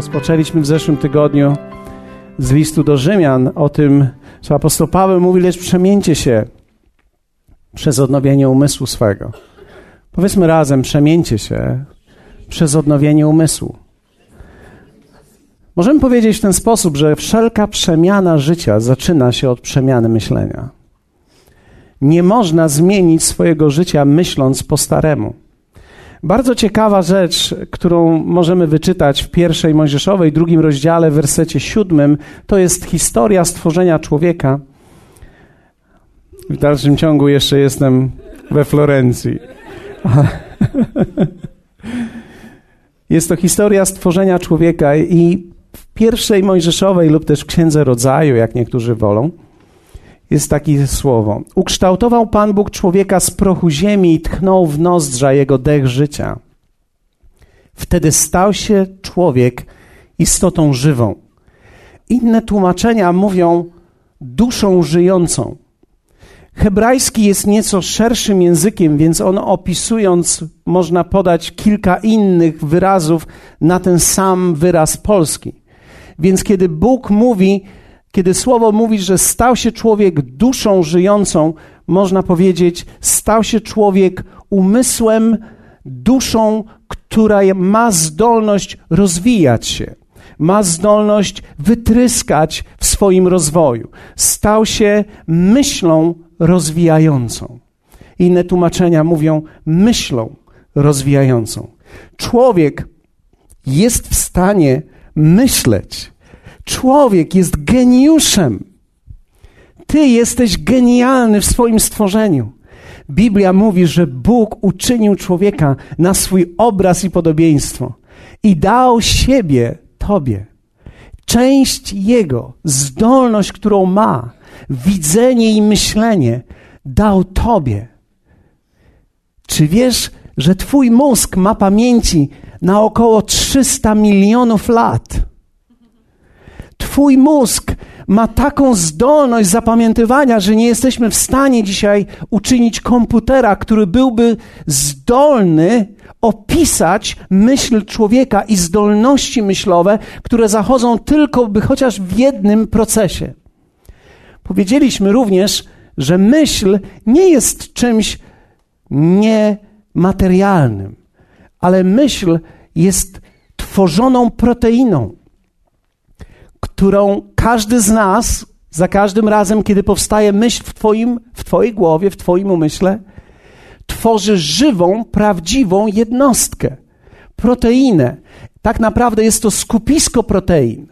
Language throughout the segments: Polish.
Rozpoczęliśmy w zeszłym tygodniu z listu do Rzymian o tym, co apostoł Paweł mówi, lecz przemieńcie się przez odnowienie umysłu swego. Powiedzmy razem, przemieńcie się przez odnowienie umysłu. Możemy powiedzieć w ten sposób, że wszelka przemiana życia zaczyna się od przemiany myślenia. Nie można zmienić swojego życia myśląc po staremu. Bardzo ciekawa rzecz, którą możemy wyczytać w pierwszej Mojżeszowej, drugim rozdziale, w wersecie siódmym, to jest historia stworzenia człowieka. W dalszym ciągu jeszcze jestem we Florencji. Jest to historia stworzenia człowieka i w pierwszej Mojżeszowej lub też w Księdze Rodzaju, jak niektórzy wolą, jest takie słowo. Ukształtował Pan Bóg człowieka z prochu ziemi i tchnął w nozdrza jego dech życia. Wtedy stał się człowiek istotą żywą. Inne tłumaczenia mówią duszą żyjącą. Hebrajski jest nieco szerszym językiem, więc on opisując, można podać kilka innych wyrazów na ten sam wyraz polski. Więc kiedy Bóg mówi, kiedy słowo mówi, że stał się człowiek duszą żyjącą, można powiedzieć, stał się człowiek umysłem, duszą, która ma zdolność rozwijać się, ma zdolność wytryskać w swoim rozwoju. Stał się myślą rozwijającą. Inne tłumaczenia mówią myślą rozwijającą. Człowiek jest w stanie myśleć. Człowiek jest geniuszem. Ty jesteś genialny w swoim stworzeniu. Biblia mówi, że Bóg uczynił człowieka na swój obraz i podobieństwo i dał siebie Tobie. Część Jego, zdolność, którą ma, widzenie i myślenie, dał Tobie. Czy wiesz, że Twój mózg ma pamięci na około 300 milionów lat? Twój mózg ma taką zdolność zapamiętywania, że nie jesteśmy w stanie dzisiaj uczynić komputera, który byłby zdolny opisać myśl człowieka i zdolności myślowe, które zachodzą tylko by chociaż w jednym procesie. Powiedzieliśmy również, że myśl nie jest czymś niematerialnym, ale myśl jest tworzoną proteiną którą każdy z nas, za każdym razem, kiedy powstaje myśl w, twoim, w Twojej głowie, w Twoim umyśle, tworzy żywą, prawdziwą jednostkę, proteinę. Tak naprawdę jest to skupisko protein.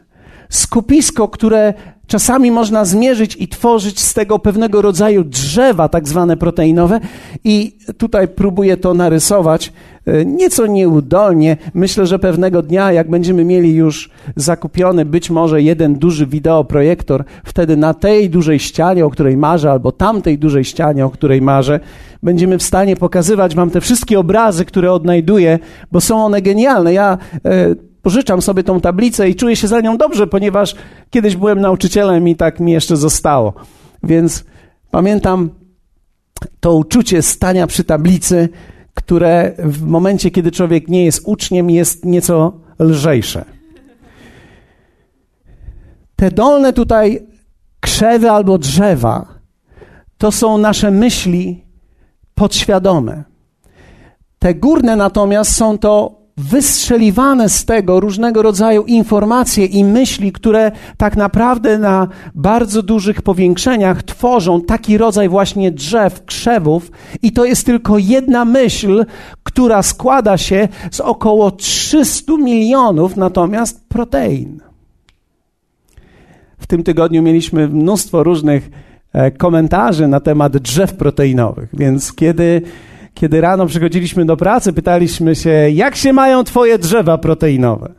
Skupisko, które czasami można zmierzyć i tworzyć z tego pewnego rodzaju drzewa, tak zwane proteinowe. I tutaj próbuję to narysować e, nieco nieudolnie. Myślę, że pewnego dnia, jak będziemy mieli już zakupiony być może jeden duży wideoprojektor, wtedy na tej dużej ścianie, o której marzę, albo tamtej dużej ścianie, o której marzę, będziemy w stanie pokazywać Wam te wszystkie obrazy, które odnajduję, bo są one genialne. Ja e, pożyczam sobie tą tablicę i czuję się za nią dobrze, ponieważ kiedyś byłem nauczycielem i tak mi jeszcze zostało. Więc pamiętam to uczucie stania przy tablicy, które w momencie, kiedy człowiek nie jest uczniem, jest nieco lżejsze. Te dolne tutaj krzewy albo drzewa to są nasze myśli podświadome. Te górne natomiast są to wystrzeliwane z tego różnego rodzaju informacje i myśli, które tak naprawdę na bardzo dużych powiększeniach tworzą taki rodzaj właśnie drzew, krzewów, i to jest tylko jedna myśl, która składa się z około 300 milionów natomiast protein. W tym tygodniu mieliśmy mnóstwo różnych e, komentarzy na temat drzew proteinowych, więc kiedy kiedy rano przychodziliśmy do pracy, pytaliśmy się, jak się mają Twoje drzewa proteinowe?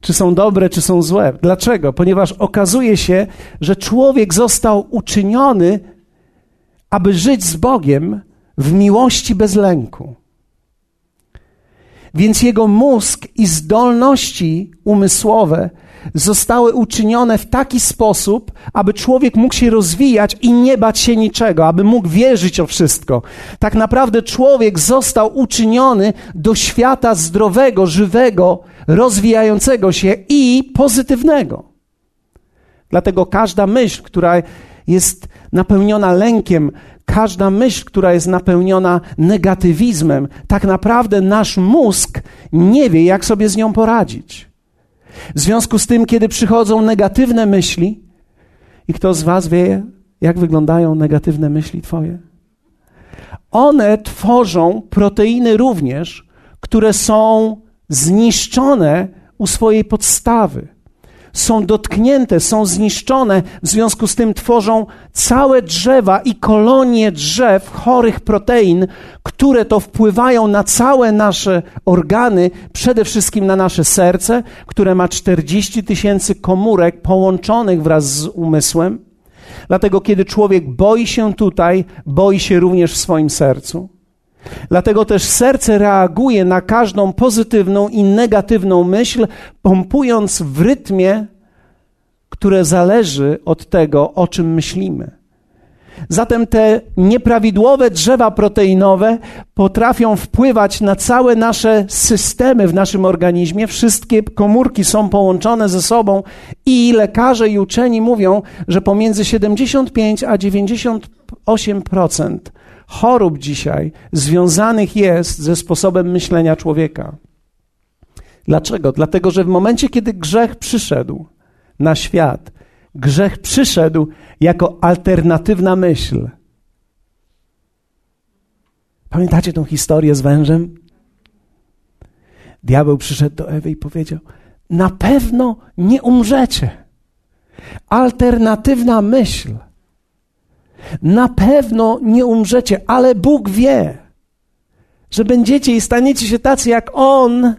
Czy są dobre, czy są złe? Dlaczego? Ponieważ okazuje się, że człowiek został uczyniony, aby żyć z Bogiem w miłości bez lęku. Więc jego mózg i zdolności umysłowe zostały uczynione w taki sposób, aby człowiek mógł się rozwijać i nie bać się niczego, aby mógł wierzyć o wszystko. Tak naprawdę człowiek został uczyniony do świata zdrowego, żywego, rozwijającego się i pozytywnego. Dlatego każda myśl, która jest napełniona lękiem, każda myśl, która jest napełniona negatywizmem, tak naprawdę nasz mózg nie wie, jak sobie z nią poradzić. W związku z tym, kiedy przychodzą negatywne myśli, i kto z Was wie, jak wyglądają negatywne myśli Twoje? One tworzą proteiny również, które są zniszczone u swojej podstawy są dotknięte, są zniszczone, w związku z tym tworzą całe drzewa i kolonie drzew chorych protein, które to wpływają na całe nasze organy, przede wszystkim na nasze serce, które ma 40 tysięcy komórek połączonych wraz z umysłem. Dlatego, kiedy człowiek boi się tutaj, boi się również w swoim sercu. Dlatego też serce reaguje na każdą pozytywną i negatywną myśl, pompując w rytmie, które zależy od tego, o czym myślimy. Zatem te nieprawidłowe drzewa proteinowe potrafią wpływać na całe nasze systemy w naszym organizmie. Wszystkie komórki są połączone ze sobą i lekarze i uczeni mówią, że pomiędzy 75 a 98% chorób dzisiaj związanych jest ze sposobem myślenia człowieka. Dlaczego? Dlatego, że w momencie, kiedy grzech przyszedł na świat, grzech przyszedł jako alternatywna myśl. Pamiętacie tą historię z wężem? Diabeł przyszedł do Ewy i powiedział: Na pewno nie umrzecie. Alternatywna myśl. Na pewno nie umrzecie, ale Bóg wie, że będziecie i staniecie się tacy jak On.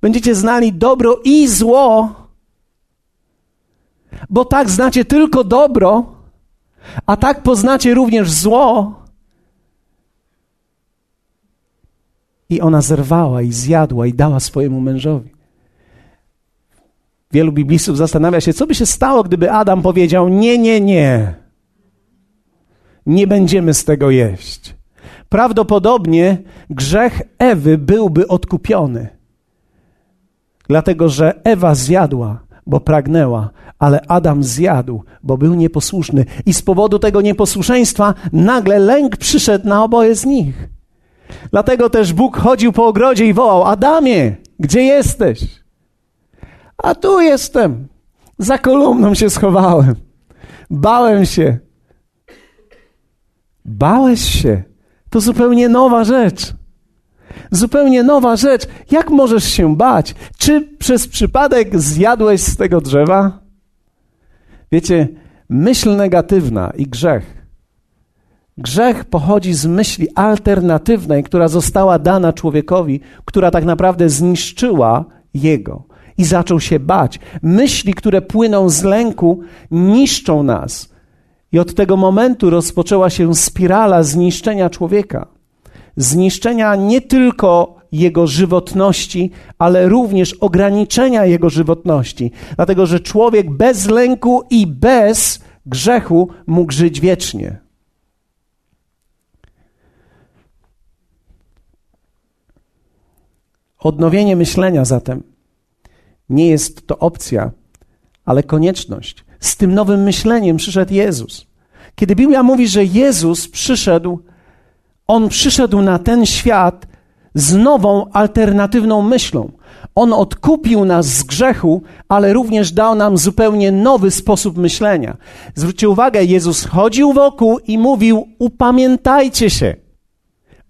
Będziecie znali dobro i zło, bo tak znacie tylko dobro, a tak poznacie również zło. I ona zerwała i zjadła i dała swojemu mężowi. Wielu biblistów zastanawia się, co by się stało, gdyby Adam powiedział: Nie, nie, nie nie będziemy z tego jeść. Prawdopodobnie grzech Ewy byłby odkupiony, dlatego że Ewa zjadła, bo pragnęła, ale Adam zjadł, bo był nieposłuszny. I z powodu tego nieposłuszeństwa nagle lęk przyszedł na oboje z nich. Dlatego też Bóg chodził po ogrodzie i wołał: Adamie, gdzie jesteś? A tu jestem. Za kolumną się schowałem. Bałem się, Bałeś się. To zupełnie nowa rzecz. Zupełnie nowa rzecz. Jak możesz się bać? Czy przez przypadek zjadłeś z tego drzewa? Wiecie, myśl negatywna i grzech. Grzech pochodzi z myśli alternatywnej, która została dana człowiekowi, która tak naprawdę zniszczyła jego i zaczął się bać. Myśli, które płyną z lęku, niszczą nas i od tego momentu rozpoczęła się spirala zniszczenia człowieka. Zniszczenia nie tylko jego żywotności, ale również ograniczenia jego żywotności. Dlatego, że człowiek bez lęku i bez grzechu mógł żyć wiecznie. Odnowienie myślenia zatem nie jest to opcja, ale konieczność. Z tym nowym myśleniem przyszedł Jezus. Kiedy Biblia mówi, że Jezus przyszedł, on przyszedł na ten świat z nową, alternatywną myślą. On odkupił nas z grzechu, ale również dał nam zupełnie nowy sposób myślenia. Zwróćcie uwagę, Jezus chodził wokół i mówił: Upamiętajcie się.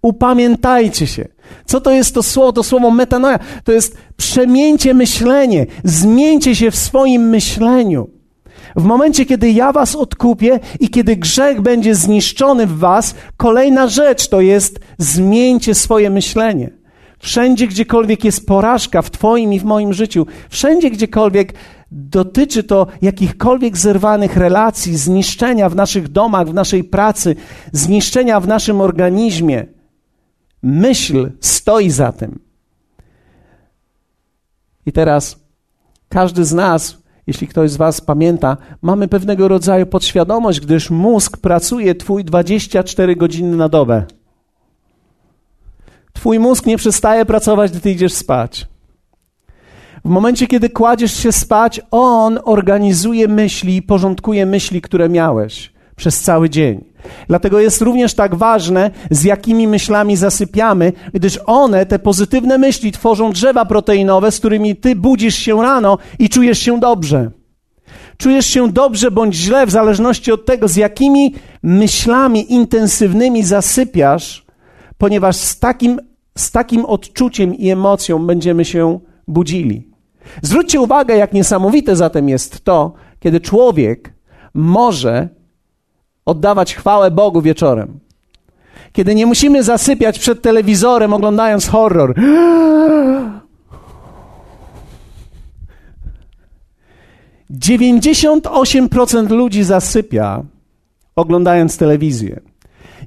Upamiętajcie się. Co to jest to słowo? To słowo metanoja. To jest przemieńcie myślenie. Zmieńcie się w swoim myśleniu. W momencie, kiedy ja was odkupię i kiedy grzech będzie zniszczony w was, kolejna rzecz to jest zmieńcie swoje myślenie. Wszędzie, gdziekolwiek jest porażka w Twoim i w moim życiu, wszędzie, gdziekolwiek dotyczy to jakichkolwiek zerwanych relacji, zniszczenia w naszych domach, w naszej pracy, zniszczenia w naszym organizmie, myśl stoi za tym. I teraz Każdy z nas, jeśli ktoś z Was pamięta, mamy pewnego rodzaju podświadomość, gdyż mózg pracuje Twój 24 godziny na dobę. Twój mózg nie przestaje pracować, gdy Ty idziesz spać. W momencie, kiedy kładziesz się spać, on organizuje myśli, porządkuje myśli, które miałeś przez cały dzień. Dlatego jest również tak ważne, z jakimi myślami zasypiamy, gdyż one, te pozytywne myśli, tworzą drzewa proteinowe, z którymi ty budzisz się rano i czujesz się dobrze. Czujesz się dobrze bądź źle, w zależności od tego, z jakimi myślami intensywnymi zasypiasz, ponieważ z takim, z takim odczuciem i emocją będziemy się budzili. Zwróćcie uwagę, jak niesamowite zatem jest to, kiedy człowiek może oddawać chwałę Bogu wieczorem. Kiedy nie musimy zasypiać przed telewizorem oglądając horror. Dziewięćdziesiąt osiem procent ludzi zasypia oglądając telewizję.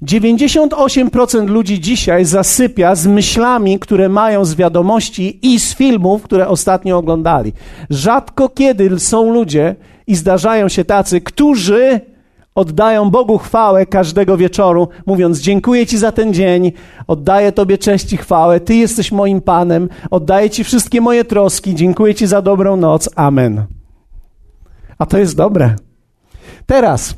98% ludzi dzisiaj zasypia z myślami, które mają z wiadomości i z filmów, które ostatnio oglądali. Rzadko kiedy są ludzie i zdarzają się tacy, którzy oddają Bogu chwałę każdego wieczoru, mówiąc: Dziękuję Ci za ten dzień, oddaję Tobie cześć i chwałę, Ty jesteś moim Panem, oddaję Ci wszystkie moje troski, dziękuję Ci za dobrą noc. Amen. A to jest dobre. Teraz.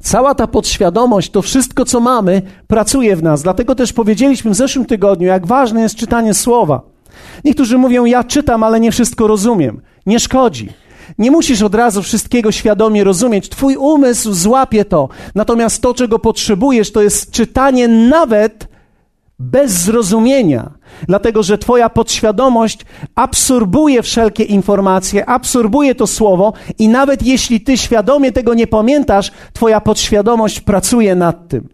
Cała ta podświadomość, to wszystko, co mamy, pracuje w nas. Dlatego też powiedzieliśmy w zeszłym tygodniu, jak ważne jest czytanie słowa. Niektórzy mówią, ja czytam, ale nie wszystko rozumiem. Nie szkodzi. Nie musisz od razu wszystkiego świadomie rozumieć. Twój umysł złapie to. Natomiast to, czego potrzebujesz, to jest czytanie nawet bez zrozumienia. Dlatego, że Twoja podświadomość absorbuje wszelkie informacje, absorbuje to słowo, i nawet jeśli Ty świadomie tego nie pamiętasz, Twoja podświadomość pracuje nad tym.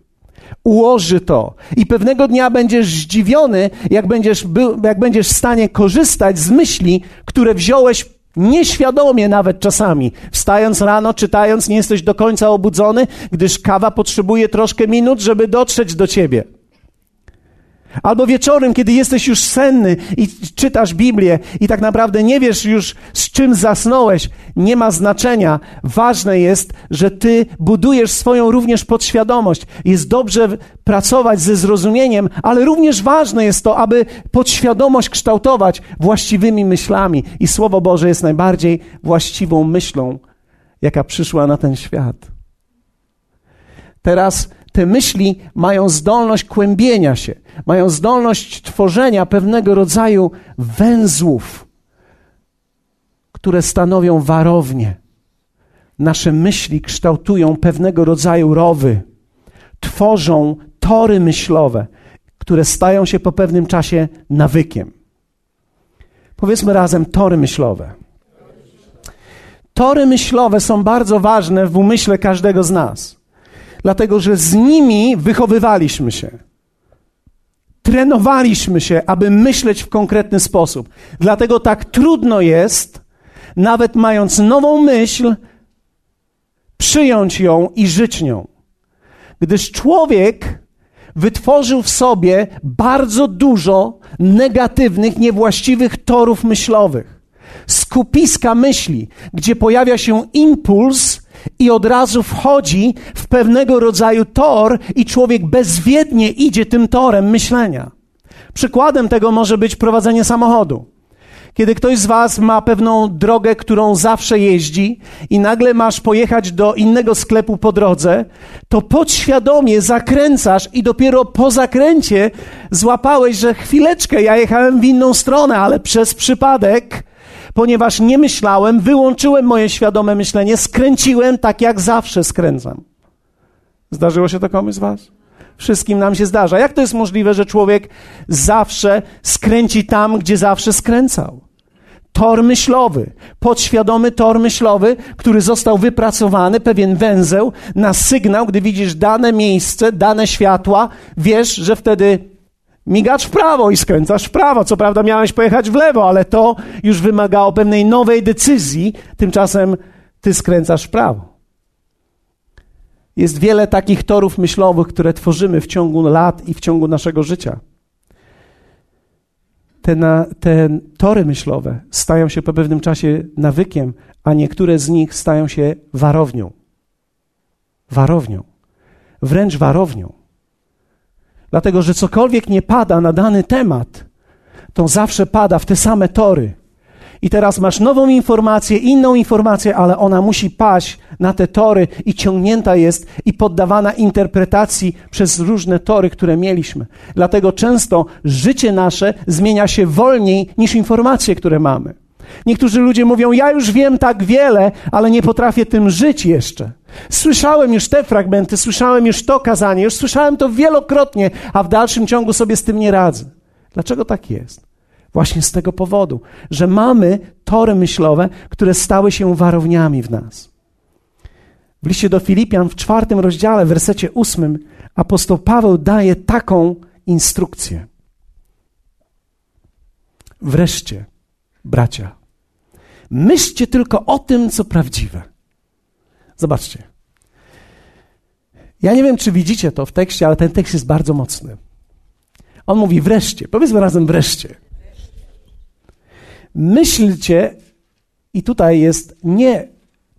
Ułoży to. I pewnego dnia będziesz zdziwiony, jak będziesz, jak będziesz w stanie korzystać z myśli, które wziąłeś Nieświadomie nawet czasami. Wstając rano, czytając, nie jesteś do końca obudzony, gdyż kawa potrzebuje troszkę minut, żeby dotrzeć do ciebie. Albo wieczorem, kiedy jesteś już senny i czytasz Biblię i tak naprawdę nie wiesz już z czym zasnąłeś, nie ma znaczenia. Ważne jest, że ty budujesz swoją również podświadomość. Jest dobrze pracować ze zrozumieniem, ale również ważne jest to, aby podświadomość kształtować właściwymi myślami. I Słowo Boże jest najbardziej właściwą myślą, jaka przyszła na ten świat. Teraz te myśli mają zdolność kłębienia się, mają zdolność tworzenia pewnego rodzaju węzłów, które stanowią warownie. Nasze myśli kształtują pewnego rodzaju rowy, tworzą tory myślowe, które stają się po pewnym czasie nawykiem. Powiedzmy razem tory myślowe. Tory myślowe są bardzo ważne w umyśle każdego z nas dlatego że z nimi wychowywaliśmy się. Trenowaliśmy się, aby myśleć w konkretny sposób. Dlatego tak trudno jest, nawet mając nową myśl, przyjąć ją i żyć nią. Gdyż człowiek wytworzył w sobie bardzo dużo negatywnych, niewłaściwych torów myślowych. Skupiska myśli, gdzie pojawia się impuls, i od razu wchodzi w pewnego rodzaju tor i człowiek bezwiednie idzie tym torem myślenia. Przykładem tego może być prowadzenie samochodu. Kiedy ktoś z Was ma pewną drogę, którą zawsze jeździ, i nagle masz pojechać do innego sklepu po drodze, to podświadomie zakręcasz i dopiero po zakręcie złapałeś, że chwileczkę, ja jechałem w inną stronę, ale przez przypadek ponieważ nie myślałem, wyłączyłem moje świadome myślenie, skręciłem tak jak zawsze skręcam. Zdarzyło się to komuś z Was? Wszystkim nam się zdarza. Jak to jest możliwe, że człowiek zawsze skręci tam, gdzie zawsze skręcał? Tor myślowy, podświadomy tor myślowy, który został wypracowany, pewien węzeł na sygnał, gdy widzisz dane miejsce, dane światła, wiesz, że wtedy Migacz w prawo i skręcasz w prawo. Co prawda miałeś pojechać w lewo, ale to już wymagało pewnej nowej decyzji. Tymczasem ty skręcasz w prawo. Jest wiele takich torów myślowych, które tworzymy w ciągu lat i w ciągu naszego życia. te, na, te tory myślowe stają się po pewnym czasie nawykiem, a niektóre z nich stają się warownią. Warownią. Wręcz warownią. Dlatego, że cokolwiek nie pada na dany temat, to zawsze pada w te same tory. I teraz masz nową informację, inną informację, ale ona musi paść na te tory i ciągnięta jest i poddawana interpretacji przez różne tory, które mieliśmy. Dlatego często życie nasze zmienia się wolniej niż informacje, które mamy. Niektórzy ludzie mówią: Ja już wiem tak wiele, ale nie potrafię tym żyć jeszcze. Słyszałem już te fragmenty, słyszałem już to kazanie, już słyszałem to wielokrotnie, a w dalszym ciągu sobie z tym nie radzę. Dlaczego tak jest? Właśnie z tego powodu, że mamy tory myślowe, które stały się warowniami w nas. W liście do Filipian w czwartym rozdziale, w wersecie ósmym, apostoł Paweł daje taką instrukcję. Wreszcie, bracia, myślcie tylko o tym, co prawdziwe. Zobaczcie. Ja nie wiem, czy widzicie to w tekście, ale ten tekst jest bardzo mocny. On mówi wreszcie. Powiedzmy razem wreszcie. Myślcie, i tutaj jest nie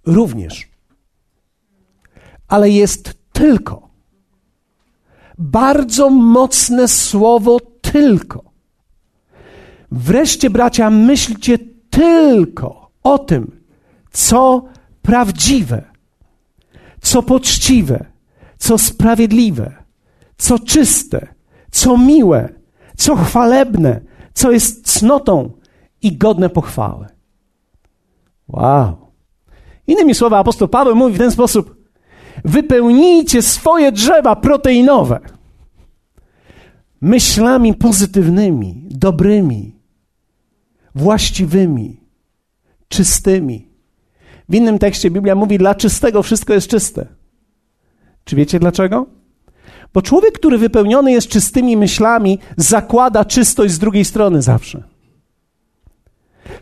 również, ale jest tylko. Bardzo mocne słowo tylko. Wreszcie, bracia, myślcie tylko o tym, co prawdziwe, co poczciwe, co sprawiedliwe, co czyste, co miłe, co chwalebne, co jest cnotą, i godne pochwały. Wow. Innymi słowy, apostoł Paweł mówi w ten sposób: wypełnijcie swoje drzewa proteinowe myślami pozytywnymi, dobrymi, właściwymi, czystymi. W innym tekście Biblia mówi: dla czystego wszystko jest czyste. Czy wiecie dlaczego? Bo człowiek, który wypełniony jest czystymi myślami, zakłada czystość z drugiej strony zawsze.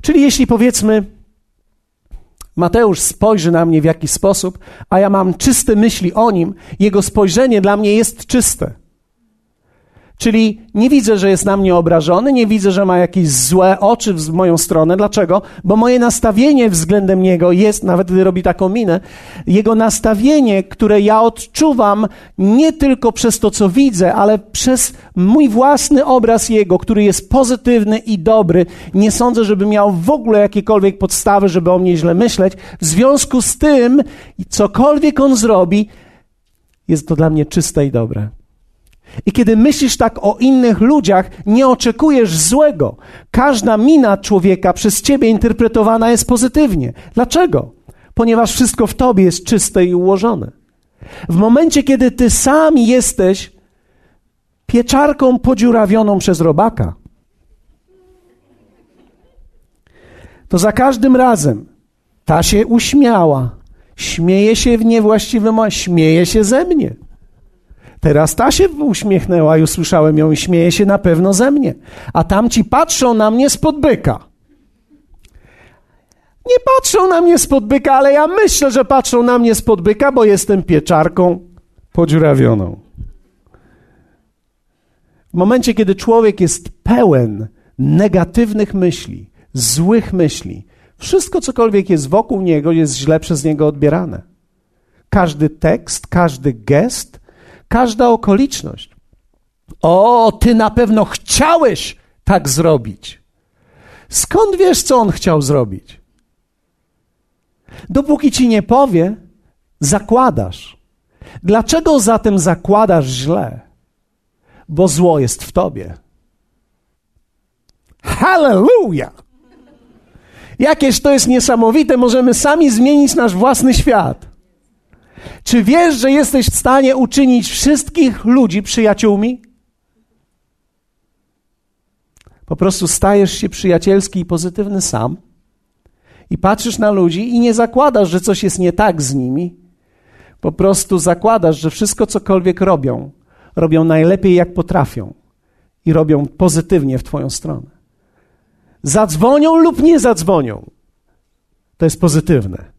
Czyli jeśli powiedzmy, Mateusz spojrzy na mnie w jakiś sposób, a ja mam czyste myśli o nim, jego spojrzenie dla mnie jest czyste. Czyli nie widzę, że jest na mnie obrażony, nie widzę, że ma jakieś złe oczy w moją stronę. Dlaczego? Bo moje nastawienie względem niego jest, nawet gdy robi taką minę, jego nastawienie, które ja odczuwam nie tylko przez to, co widzę, ale przez mój własny obraz jego, który jest pozytywny i dobry. Nie sądzę, żeby miał w ogóle jakiekolwiek podstawy, żeby o mnie źle myśleć. W związku z tym, cokolwiek on zrobi, jest to dla mnie czyste i dobre. I kiedy myślisz tak o innych ludziach, nie oczekujesz złego. Każda mina człowieka przez ciebie interpretowana jest pozytywnie. Dlaczego? Ponieważ wszystko w tobie jest czyste i ułożone. W momencie, kiedy ty sam jesteś pieczarką podziurawioną przez robaka, to za każdym razem ta się uśmiała, śmieje się w niewłaściwym, śmieje się ze mnie. Teraz ta się uśmiechnęła i usłyszałem ją i śmieje się na pewno ze mnie. A tamci patrzą na mnie spod byka. Nie patrzą na mnie spod byka, ale ja myślę, że patrzą na mnie spod byka, bo jestem pieczarką podziurawioną. W momencie, kiedy człowiek jest pełen negatywnych myśli, złych myśli, wszystko cokolwiek jest wokół niego jest źle przez niego odbierane. Każdy tekst, każdy gest, każda okoliczność. O, ty na pewno chciałeś tak zrobić. Skąd wiesz, co on chciał zrobić? Dopóki ci nie powie, zakładasz. Dlaczego zatem zakładasz źle? Bo zło jest w tobie. Hallelujah! Jakież to jest niesamowite, możemy sami zmienić nasz własny świat. Czy wiesz, że jesteś w stanie uczynić wszystkich ludzi przyjaciółmi? Po prostu stajesz się przyjacielski i pozytywny sam i patrzysz na ludzi i nie zakładasz, że coś jest nie tak z nimi. Po prostu zakładasz, że wszystko cokolwiek robią, robią najlepiej jak potrafią i robią pozytywnie w Twoją stronę. Zadzwonią lub nie zadzwonią. To jest pozytywne.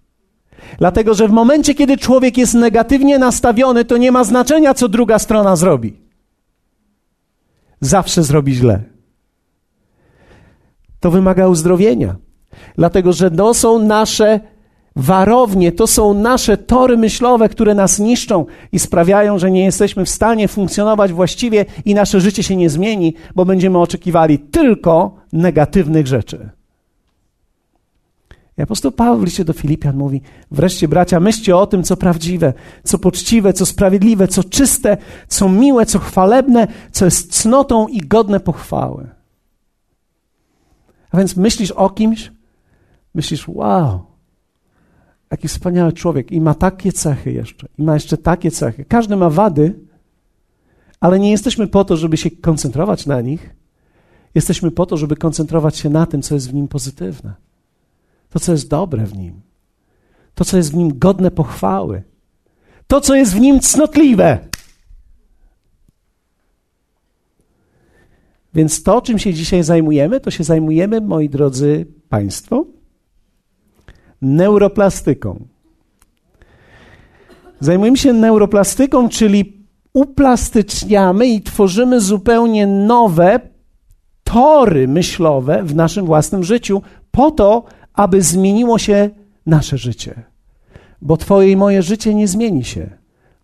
Dlatego, że w momencie, kiedy człowiek jest negatywnie nastawiony, to nie ma znaczenia, co druga strona zrobi. Zawsze zrobi źle. To wymaga uzdrowienia. Dlatego, że to są nasze warownie, to są nasze tory myślowe, które nas niszczą i sprawiają, że nie jesteśmy w stanie funkcjonować właściwie i nasze życie się nie zmieni, bo będziemy oczekiwali tylko negatywnych rzeczy. I apostoł Paweł w liście do Filipian mówi: Wreszcie, bracia, myślcie o tym, co prawdziwe, co poczciwe, co sprawiedliwe, co czyste, co miłe, co chwalebne, co jest cnotą i godne pochwały. A więc myślisz o kimś, myślisz: Wow, jaki wspaniały człowiek i ma takie cechy jeszcze, i ma jeszcze takie cechy. Każdy ma wady, ale nie jesteśmy po to, żeby się koncentrować na nich. Jesteśmy po to, żeby koncentrować się na tym, co jest w nim pozytywne to, co jest dobre w nim, to, co jest w nim godne pochwały, to, co jest w nim cnotliwe. Więc to, czym się dzisiaj zajmujemy, to się zajmujemy, moi drodzy Państwo, neuroplastyką. Zajmujemy się neuroplastyką, czyli uplastyczniamy i tworzymy zupełnie nowe tory myślowe w naszym własnym życiu, po to, aby zmieniło się nasze życie. Bo Twoje i moje życie nie zmieni się,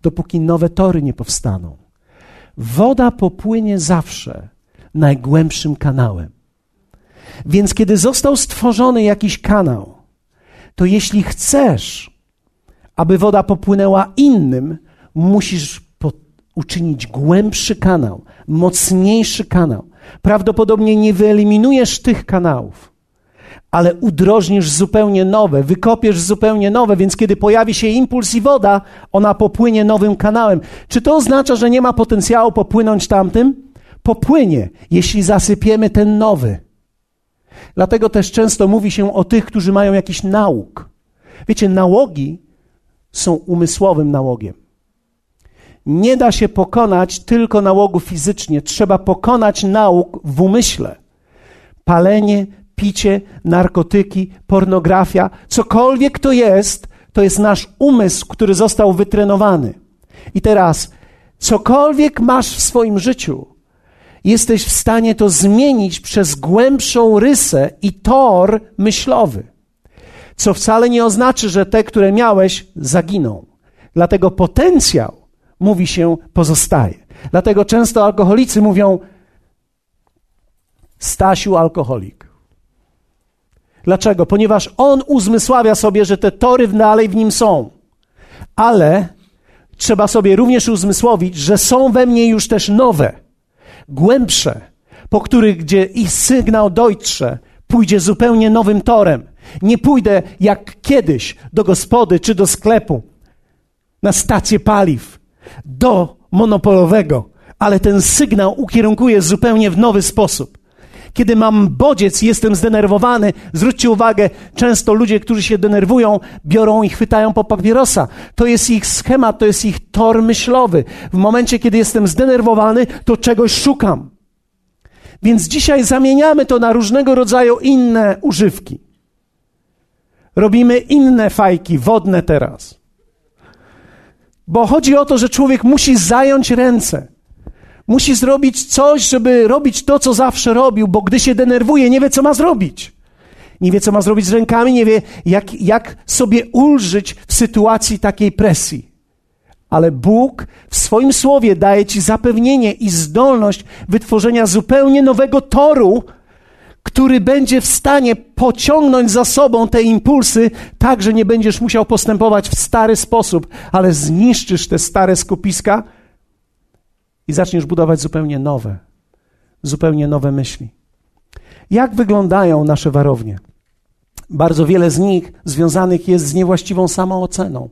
dopóki nowe tory nie powstaną. Woda popłynie zawsze najgłębszym kanałem. Więc kiedy został stworzony jakiś kanał, to jeśli chcesz, aby woda popłynęła innym, musisz uczynić głębszy kanał, mocniejszy kanał. Prawdopodobnie nie wyeliminujesz tych kanałów ale udrożnisz zupełnie nowe, wykopiesz zupełnie nowe, więc kiedy pojawi się impuls i woda, ona popłynie nowym kanałem. Czy to oznacza, że nie ma potencjału popłynąć tamtym? Popłynie, jeśli zasypiemy ten nowy. Dlatego też często mówi się o tych, którzy mają jakiś nauk. Wiecie, nałogi są umysłowym nałogiem. Nie da się pokonać tylko nałogu fizycznie, trzeba pokonać nauk w umyśle. Palenie, picie, narkotyki, pornografia, cokolwiek to jest, to jest nasz umysł, który został wytrenowany. I teraz, cokolwiek masz w swoim życiu, jesteś w stanie to zmienić przez głębszą rysę i tor myślowy. Co wcale nie oznacza, że te, które miałeś, zaginą. Dlatego potencjał, mówi się, pozostaje. Dlatego często alkoholicy mówią, Stasiu alkoholik. Dlaczego? Ponieważ on uzmysławia sobie, że te tory dalej w nim są. Ale trzeba sobie również uzmysłowić, że są we mnie już też nowe, głębsze, po których, gdzie ich sygnał dotrze, pójdzie zupełnie nowym torem. Nie pójdę jak kiedyś do gospody czy do sklepu, na stację paliw, do monopolowego, ale ten sygnał ukierunkuję zupełnie w nowy sposób. Kiedy mam bodziec, jestem zdenerwowany, zwróćcie uwagę, często ludzie, którzy się denerwują, biorą i chwytają po papierosa. To jest ich schemat, to jest ich tor myślowy. W momencie, kiedy jestem zdenerwowany, to czegoś szukam. Więc dzisiaj zamieniamy to na różnego rodzaju inne używki. Robimy inne fajki wodne teraz. Bo chodzi o to, że człowiek musi zająć ręce. Musi zrobić coś, żeby robić to, co zawsze robił, bo gdy się denerwuje, nie wie, co ma zrobić. Nie wie, co ma zrobić z rękami, nie wie, jak, jak sobie ulżyć w sytuacji takiej presji. Ale Bóg w swoim słowie daje ci zapewnienie i zdolność wytworzenia zupełnie nowego toru, który będzie w stanie pociągnąć za sobą te impulsy, tak że nie będziesz musiał postępować w stary sposób, ale zniszczysz te stare skupiska i zaczniesz budować zupełnie nowe, zupełnie nowe myśli. Jak wyglądają nasze warownie? Bardzo wiele z nich związanych jest z niewłaściwą samooceną.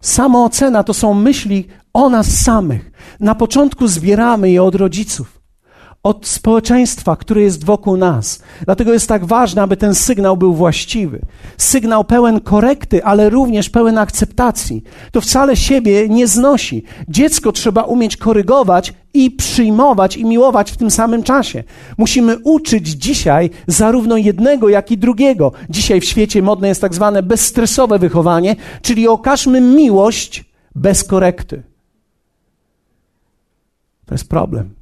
Samoocena to są myśli o nas samych. Na początku zbieramy je od rodziców od społeczeństwa, które jest wokół nas. Dlatego jest tak ważne, aby ten sygnał był właściwy. Sygnał pełen korekty, ale również pełen akceptacji. To wcale siebie nie znosi. Dziecko trzeba umieć korygować i przyjmować i miłować w tym samym czasie. Musimy uczyć dzisiaj zarówno jednego, jak i drugiego. Dzisiaj w świecie modne jest tak zwane bezstresowe wychowanie, czyli okażmy miłość bez korekty. To jest problem.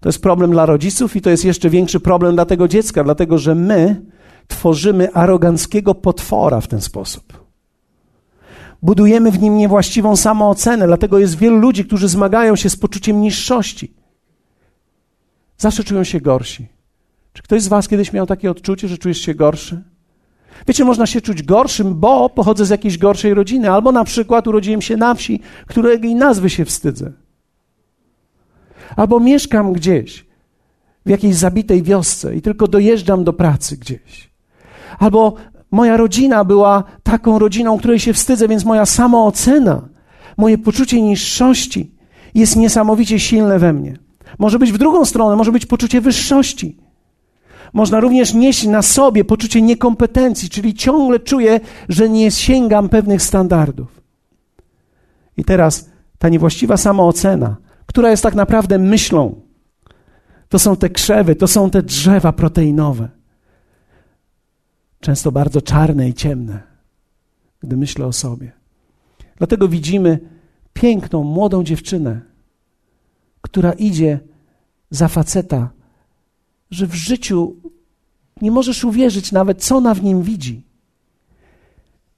To jest problem dla rodziców i to jest jeszcze większy problem dla tego dziecka, dlatego że my tworzymy aroganckiego potwora w ten sposób. Budujemy w nim niewłaściwą samoocenę, dlatego jest wielu ludzi, którzy zmagają się z poczuciem niższości. Zawsze czują się gorsi. Czy ktoś z Was kiedyś miał takie odczucie, że czujesz się gorszy? Wiecie, można się czuć gorszym, bo pochodzę z jakiejś gorszej rodziny, albo na przykład urodziłem się na wsi, której nazwy się wstydzę. Albo mieszkam gdzieś, w jakiejś zabitej wiosce i tylko dojeżdżam do pracy gdzieś. Albo moja rodzina była taką rodziną, której się wstydzę, więc moja samoocena, moje poczucie niższości jest niesamowicie silne we mnie. Może być w drugą stronę, może być poczucie wyższości. Można również nieść na sobie poczucie niekompetencji, czyli ciągle czuję, że nie sięgam pewnych standardów. I teraz ta niewłaściwa samoocena, która jest tak naprawdę myślą, to są te krzewy, to są te drzewa proteinowe. Często bardzo czarne i ciemne, gdy myślę o sobie. Dlatego widzimy piękną, młodą dziewczynę, która idzie za faceta, że w życiu nie możesz uwierzyć nawet, co ona w nim widzi.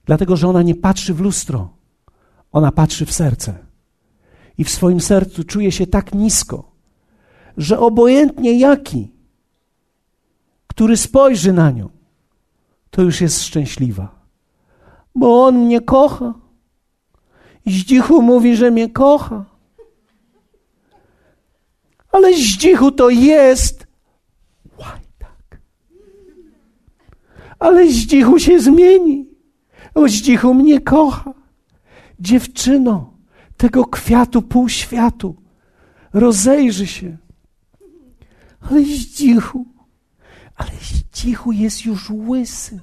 Dlatego, że ona nie patrzy w lustro, ona patrzy w serce. I w swoim sercu czuje się tak nisko, że obojętnie jaki, który spojrzy na nią, to już jest szczęśliwa. Bo on mnie kocha. Zdzichu mówi, że mnie kocha. Ale zdzichu to jest łajdak. Ale zdzichu się zmieni. O zdzichu mnie kocha. Dziewczyno, tego kwiatu pół światu, rozejrzy się. Ale zdzichu, ale zdzichu jest już łysy.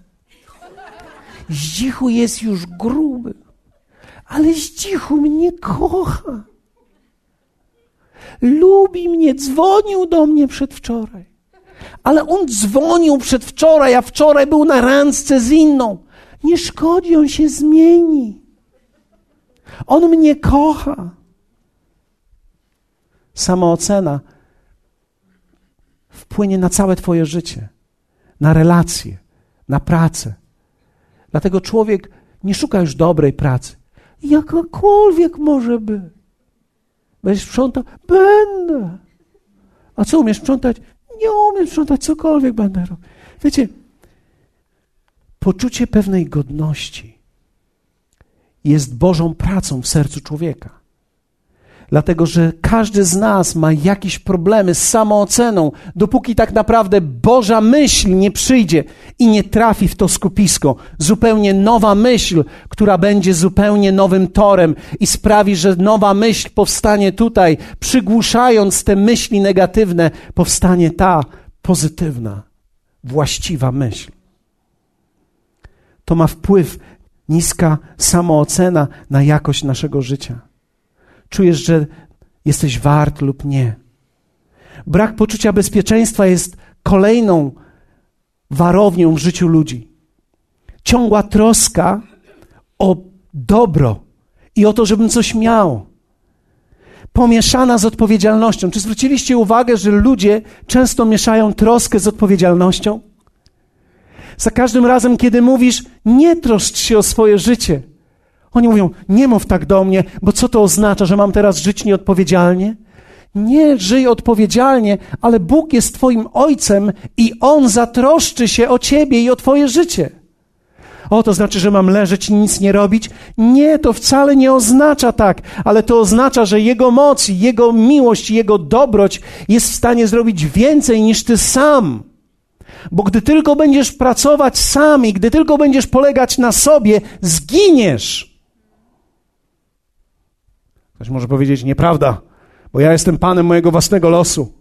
Zdzichu jest już gruby. Ale zdzichu mnie kocha. Lubi mnie, dzwonił do mnie przedwczoraj. Ale on dzwonił przedwczoraj, a wczoraj był na randce z inną. Nie szkodzi, on się zmieni. On mnie kocha. Samoocena wpłynie na całe Twoje życie, na relacje, na pracę. Dlatego człowiek nie szuka już dobrej pracy. Jakakolwiek może być. Będziesz sprzątał? Będę. A co umiesz sprzątać? Nie umiem sprzątać, cokolwiek będę robił. Wiecie, poczucie pewnej godności jest Bożą pracą w sercu człowieka. Dlatego, że każdy z nas ma jakieś problemy z samooceną, dopóki tak naprawdę Boża myśl nie przyjdzie i nie trafi w to skupisko. Zupełnie nowa myśl, która będzie zupełnie nowym torem i sprawi, że nowa myśl powstanie tutaj, przygłuszając te myśli negatywne, powstanie ta pozytywna, właściwa myśl. To ma wpływ niska samoocena na jakość naszego życia. Czujesz, że jesteś wart lub nie. Brak poczucia bezpieczeństwa jest kolejną warownią w życiu ludzi. Ciągła troska o dobro i o to, żebym coś miał. Pomieszana z odpowiedzialnością. Czy zwróciliście uwagę, że ludzie często mieszają troskę z odpowiedzialnością? Za każdym razem, kiedy mówisz, nie troszcz się o swoje życie, oni mówią: Nie mów tak do mnie, bo co to oznacza, że mam teraz żyć nieodpowiedzialnie? Nie żyj odpowiedzialnie, ale Bóg jest Twoim Ojcem i On zatroszczy się o Ciebie i o Twoje życie. O, to znaczy, że mam leżeć i nic nie robić? Nie, to wcale nie oznacza tak, ale to oznacza, że Jego moc, Jego miłość, Jego dobroć jest w stanie zrobić więcej niż Ty sam. Bo gdy tylko będziesz pracować sam i gdy tylko będziesz polegać na sobie, zginiesz. Ktoś może powiedzieć, nieprawda, bo ja jestem panem mojego własnego losu.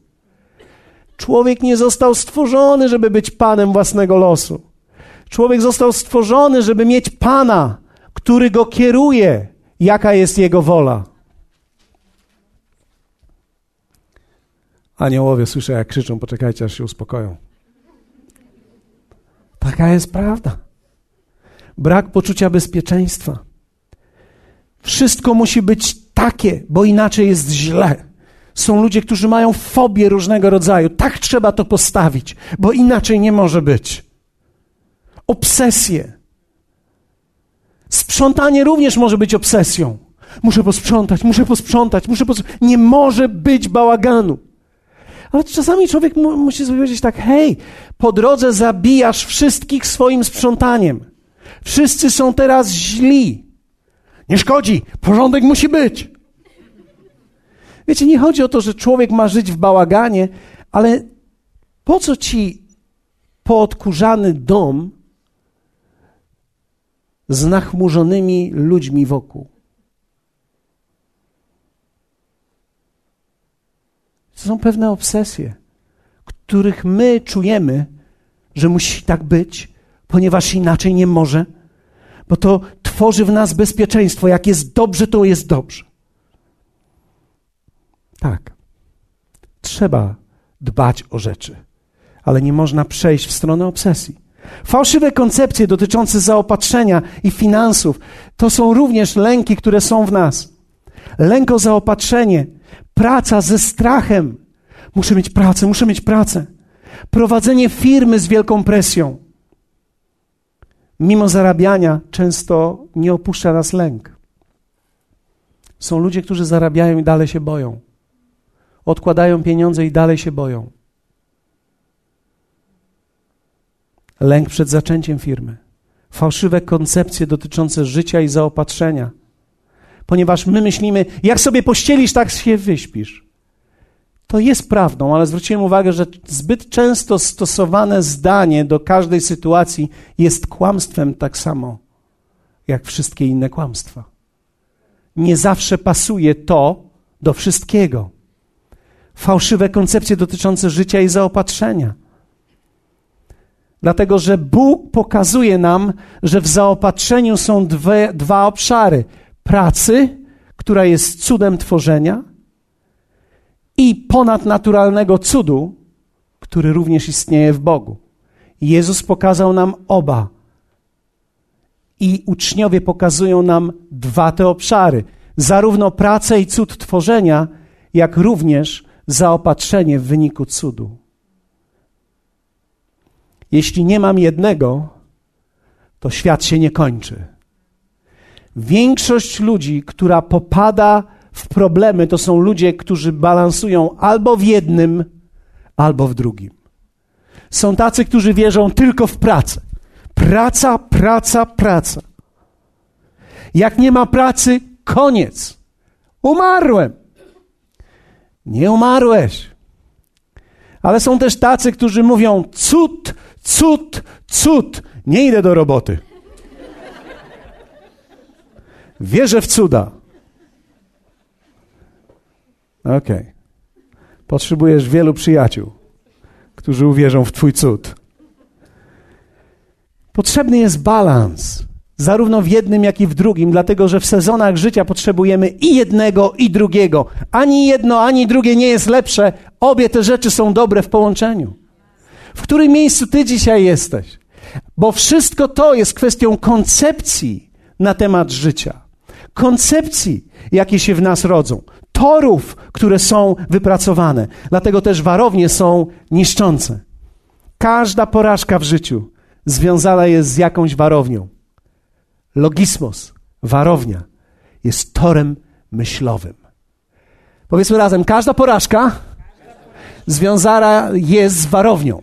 Człowiek nie został stworzony, żeby być panem własnego losu. Człowiek został stworzony, żeby mieć pana, który go kieruje, jaka jest jego wola. Aniołowie słyszę, jak krzyczą, poczekajcie, aż się uspokoją. Taka jest prawda. Brak poczucia bezpieczeństwa. Wszystko musi być takie, bo inaczej jest źle. Są ludzie, którzy mają fobię różnego rodzaju. Tak trzeba to postawić, bo inaczej nie może być. Obsesje. Sprzątanie również może być obsesją. Muszę posprzątać, muszę posprzątać, muszę posprzątać. Nie może być bałaganu. Ale czasami człowiek mu, musi sobie powiedzieć tak, hej, po drodze zabijasz wszystkich swoim sprzątaniem. Wszyscy są teraz źli. Nie szkodzi, porządek musi być. Wiecie, nie chodzi o to, że człowiek ma żyć w bałaganie, ale po co ci poodkurzany dom z nachmurzonymi ludźmi wokół? To są pewne obsesje, których my czujemy, że musi tak być, ponieważ inaczej nie może, bo to tworzy w nas bezpieczeństwo. Jak jest dobrze, to jest dobrze. Tak, trzeba dbać o rzeczy, ale nie można przejść w stronę obsesji. Fałszywe koncepcje dotyczące zaopatrzenia i finansów to są również lęki, które są w nas. Lęk o zaopatrzenie, praca ze strachem. Muszę mieć pracę, muszę mieć pracę. Prowadzenie firmy z wielką presją. Mimo zarabiania często nie opuszcza nas lęk. Są ludzie, którzy zarabiają i dalej się boją. Odkładają pieniądze i dalej się boją. Lęk przed zaczęciem firmy. Fałszywe koncepcje dotyczące życia i zaopatrzenia. Ponieważ my myślimy, jak sobie pościelisz, tak się wyśpisz. To jest prawdą, ale zwróciłem uwagę, że zbyt często stosowane zdanie do każdej sytuacji jest kłamstwem tak samo, jak wszystkie inne kłamstwa. Nie zawsze pasuje to do wszystkiego. Fałszywe koncepcje dotyczące życia i zaopatrzenia. Dlatego, że Bóg pokazuje nam, że w zaopatrzeniu są dwie, dwa obszary: pracy, która jest cudem tworzenia, i ponadnaturalnego cudu, który również istnieje w Bogu. Jezus pokazał nam oba. I uczniowie pokazują nam dwa te obszary: zarówno pracę i cud tworzenia, jak również zaopatrzenie w wyniku cudu. Jeśli nie mam jednego, to świat się nie kończy. Większość ludzi, która popada w problemy, to są ludzie, którzy balansują albo w jednym, albo w drugim. Są tacy, którzy wierzą tylko w pracę. Praca, praca, praca. Jak nie ma pracy, koniec. Umarłem. Nie umarłeś. Ale są też tacy, którzy mówią: cud, cud, cud. Nie idę do roboty. Wierzę w cuda. Okej. Okay. Potrzebujesz wielu przyjaciół, którzy uwierzą w Twój cud. Potrzebny jest balans, zarówno w jednym, jak i w drugim, dlatego że w sezonach życia potrzebujemy i jednego, i drugiego. Ani jedno, ani drugie nie jest lepsze. Obie te rzeczy są dobre w połączeniu. W którym miejscu Ty dzisiaj jesteś? Bo wszystko to jest kwestią koncepcji na temat życia. Koncepcji, jakie się w nas rodzą torów, które są wypracowane. Dlatego też warownie są niszczące. Każda porażka w życiu związana jest z jakąś warownią. Logismos, warownia, jest torem myślowym. Powiedzmy razem, każda porażka związana jest z warownią.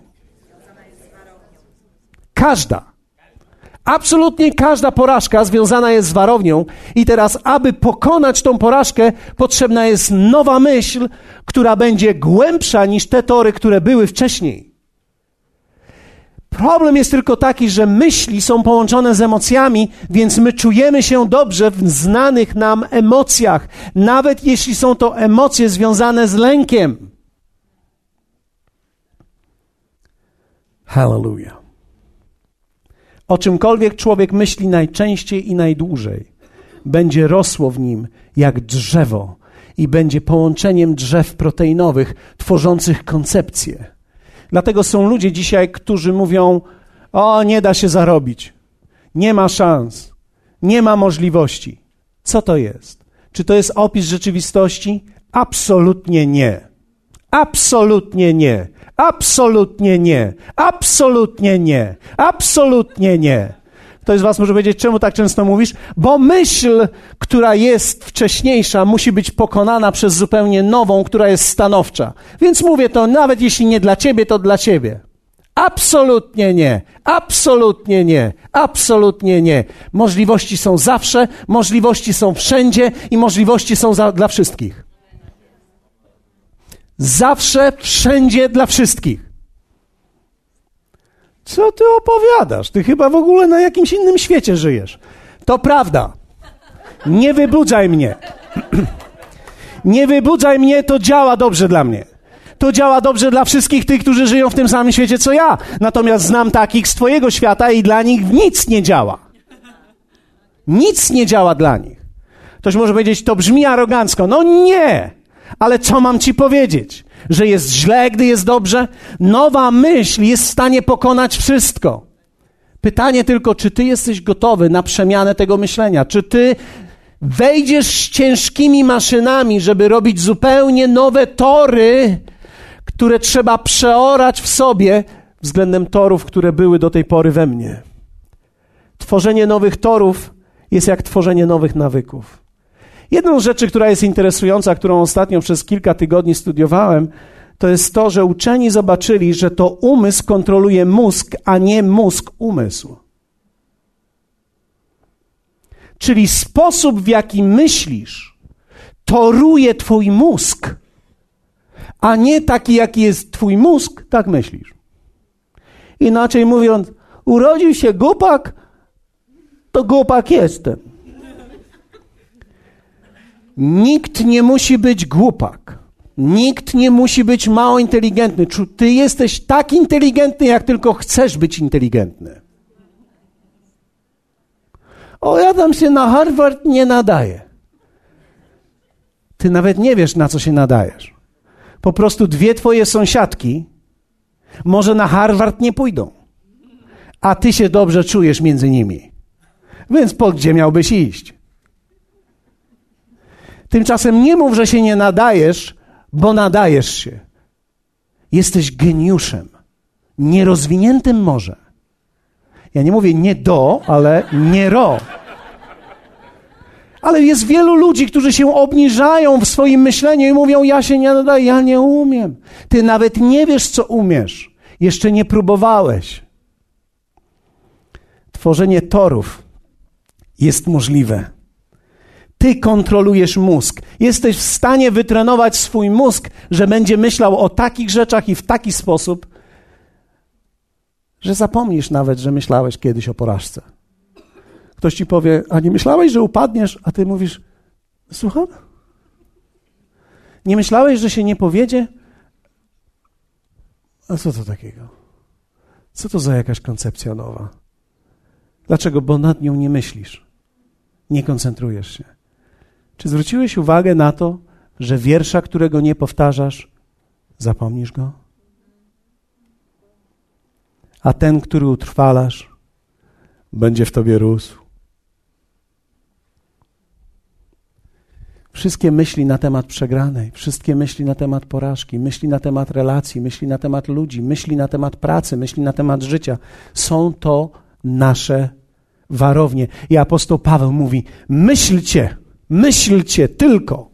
Każda. Absolutnie każda porażka związana jest z warownią, i teraz, aby pokonać tą porażkę, potrzebna jest nowa myśl, która będzie głębsza niż te tory, które były wcześniej. Problem jest tylko taki, że myśli są połączone z emocjami, więc my czujemy się dobrze w znanych nam emocjach, nawet jeśli są to emocje związane z lękiem. Hallelujah. O czymkolwiek człowiek myśli najczęściej i najdłużej, będzie rosło w nim jak drzewo i będzie połączeniem drzew proteinowych tworzących koncepcję. Dlatego są ludzie dzisiaj, którzy mówią: O, nie da się zarobić, nie ma szans, nie ma możliwości. Co to jest? Czy to jest opis rzeczywistości? Absolutnie nie. Absolutnie nie. Absolutnie nie. Absolutnie nie. Absolutnie nie. Ktoś z Was może powiedzieć, czemu tak często mówisz? Bo myśl, która jest wcześniejsza, musi być pokonana przez zupełnie nową, która jest stanowcza. Więc mówię to, nawet jeśli nie dla Ciebie, to dla Ciebie. Absolutnie nie. Absolutnie nie. Absolutnie nie. Możliwości są zawsze, możliwości są wszędzie i możliwości są za, dla wszystkich. Zawsze, wszędzie, dla wszystkich. Co ty opowiadasz? Ty chyba w ogóle na jakimś innym świecie żyjesz. To prawda. Nie wybudzaj mnie. Nie wybudzaj mnie, to działa dobrze dla mnie. To działa dobrze dla wszystkich tych, którzy żyją w tym samym świecie co ja. Natomiast znam takich z Twojego świata i dla nich nic nie działa. Nic nie działa dla nich. Ktoś może powiedzieć, to brzmi arogancko. No nie! Ale co mam Ci powiedzieć? że jest źle, gdy jest dobrze. Nowa myśl jest w stanie pokonać wszystko. Pytanie tylko, czy ty jesteś gotowy na przemianę tego myślenia? Czy ty wejdziesz z ciężkimi maszynami, żeby robić zupełnie nowe tory, które trzeba przeorać w sobie względem torów, które były do tej pory we mnie? Tworzenie nowych torów jest jak tworzenie nowych nawyków. Jedną z rzeczy, która jest interesująca, którą ostatnio przez kilka tygodni studiowałem, to jest to, że uczeni zobaczyli, że to umysł kontroluje mózg, a nie mózg umysł. Czyli sposób, w jaki myślisz, toruje Twój mózg, a nie taki, jaki jest Twój mózg, tak myślisz. Inaczej mówiąc, urodził się głupak, to głupak jestem. Nikt nie musi być głupak. Nikt nie musi być mało inteligentny. Ty jesteś tak inteligentny, jak tylko chcesz być inteligentny. O, ja tam się na Harvard nie nadaję. Ty nawet nie wiesz, na co się nadajesz. Po prostu dwie twoje sąsiadki może na Harvard nie pójdą, a ty się dobrze czujesz między nimi. Więc po gdzie miałbyś iść? Tymczasem nie mów, że się nie nadajesz, bo nadajesz się. Jesteś geniuszem, nierozwiniętym może. Ja nie mówię nie do, ale nie ro. Ale jest wielu ludzi, którzy się obniżają w swoim myśleniu i mówią: Ja się nie nadaję, ja nie umiem. Ty nawet nie wiesz, co umiesz. Jeszcze nie próbowałeś. Tworzenie torów jest możliwe. Ty kontrolujesz mózg. Jesteś w stanie wytrenować swój mózg, że będzie myślał o takich rzeczach i w taki sposób, że zapomnisz nawet, że myślałeś kiedyś o porażce. Ktoś ci powie, a nie myślałeś, że upadniesz, a ty mówisz, słucham? Nie myślałeś, że się nie powiedzie? A co to takiego? Co to za jakaś koncepcja nowa? Dlaczego? Bo nad nią nie myślisz. Nie koncentrujesz się. Czy zwróciłeś uwagę na to, że wiersza, którego nie powtarzasz, zapomnisz go? A ten, który utrwalasz, będzie w tobie rósł. Wszystkie myśli na temat przegranej, wszystkie myśli na temat porażki, myśli na temat relacji, myśli na temat ludzi, myśli na temat pracy, myśli na temat życia są to nasze warownie. I apostoł Paweł mówi: myślcie Myślcie tylko,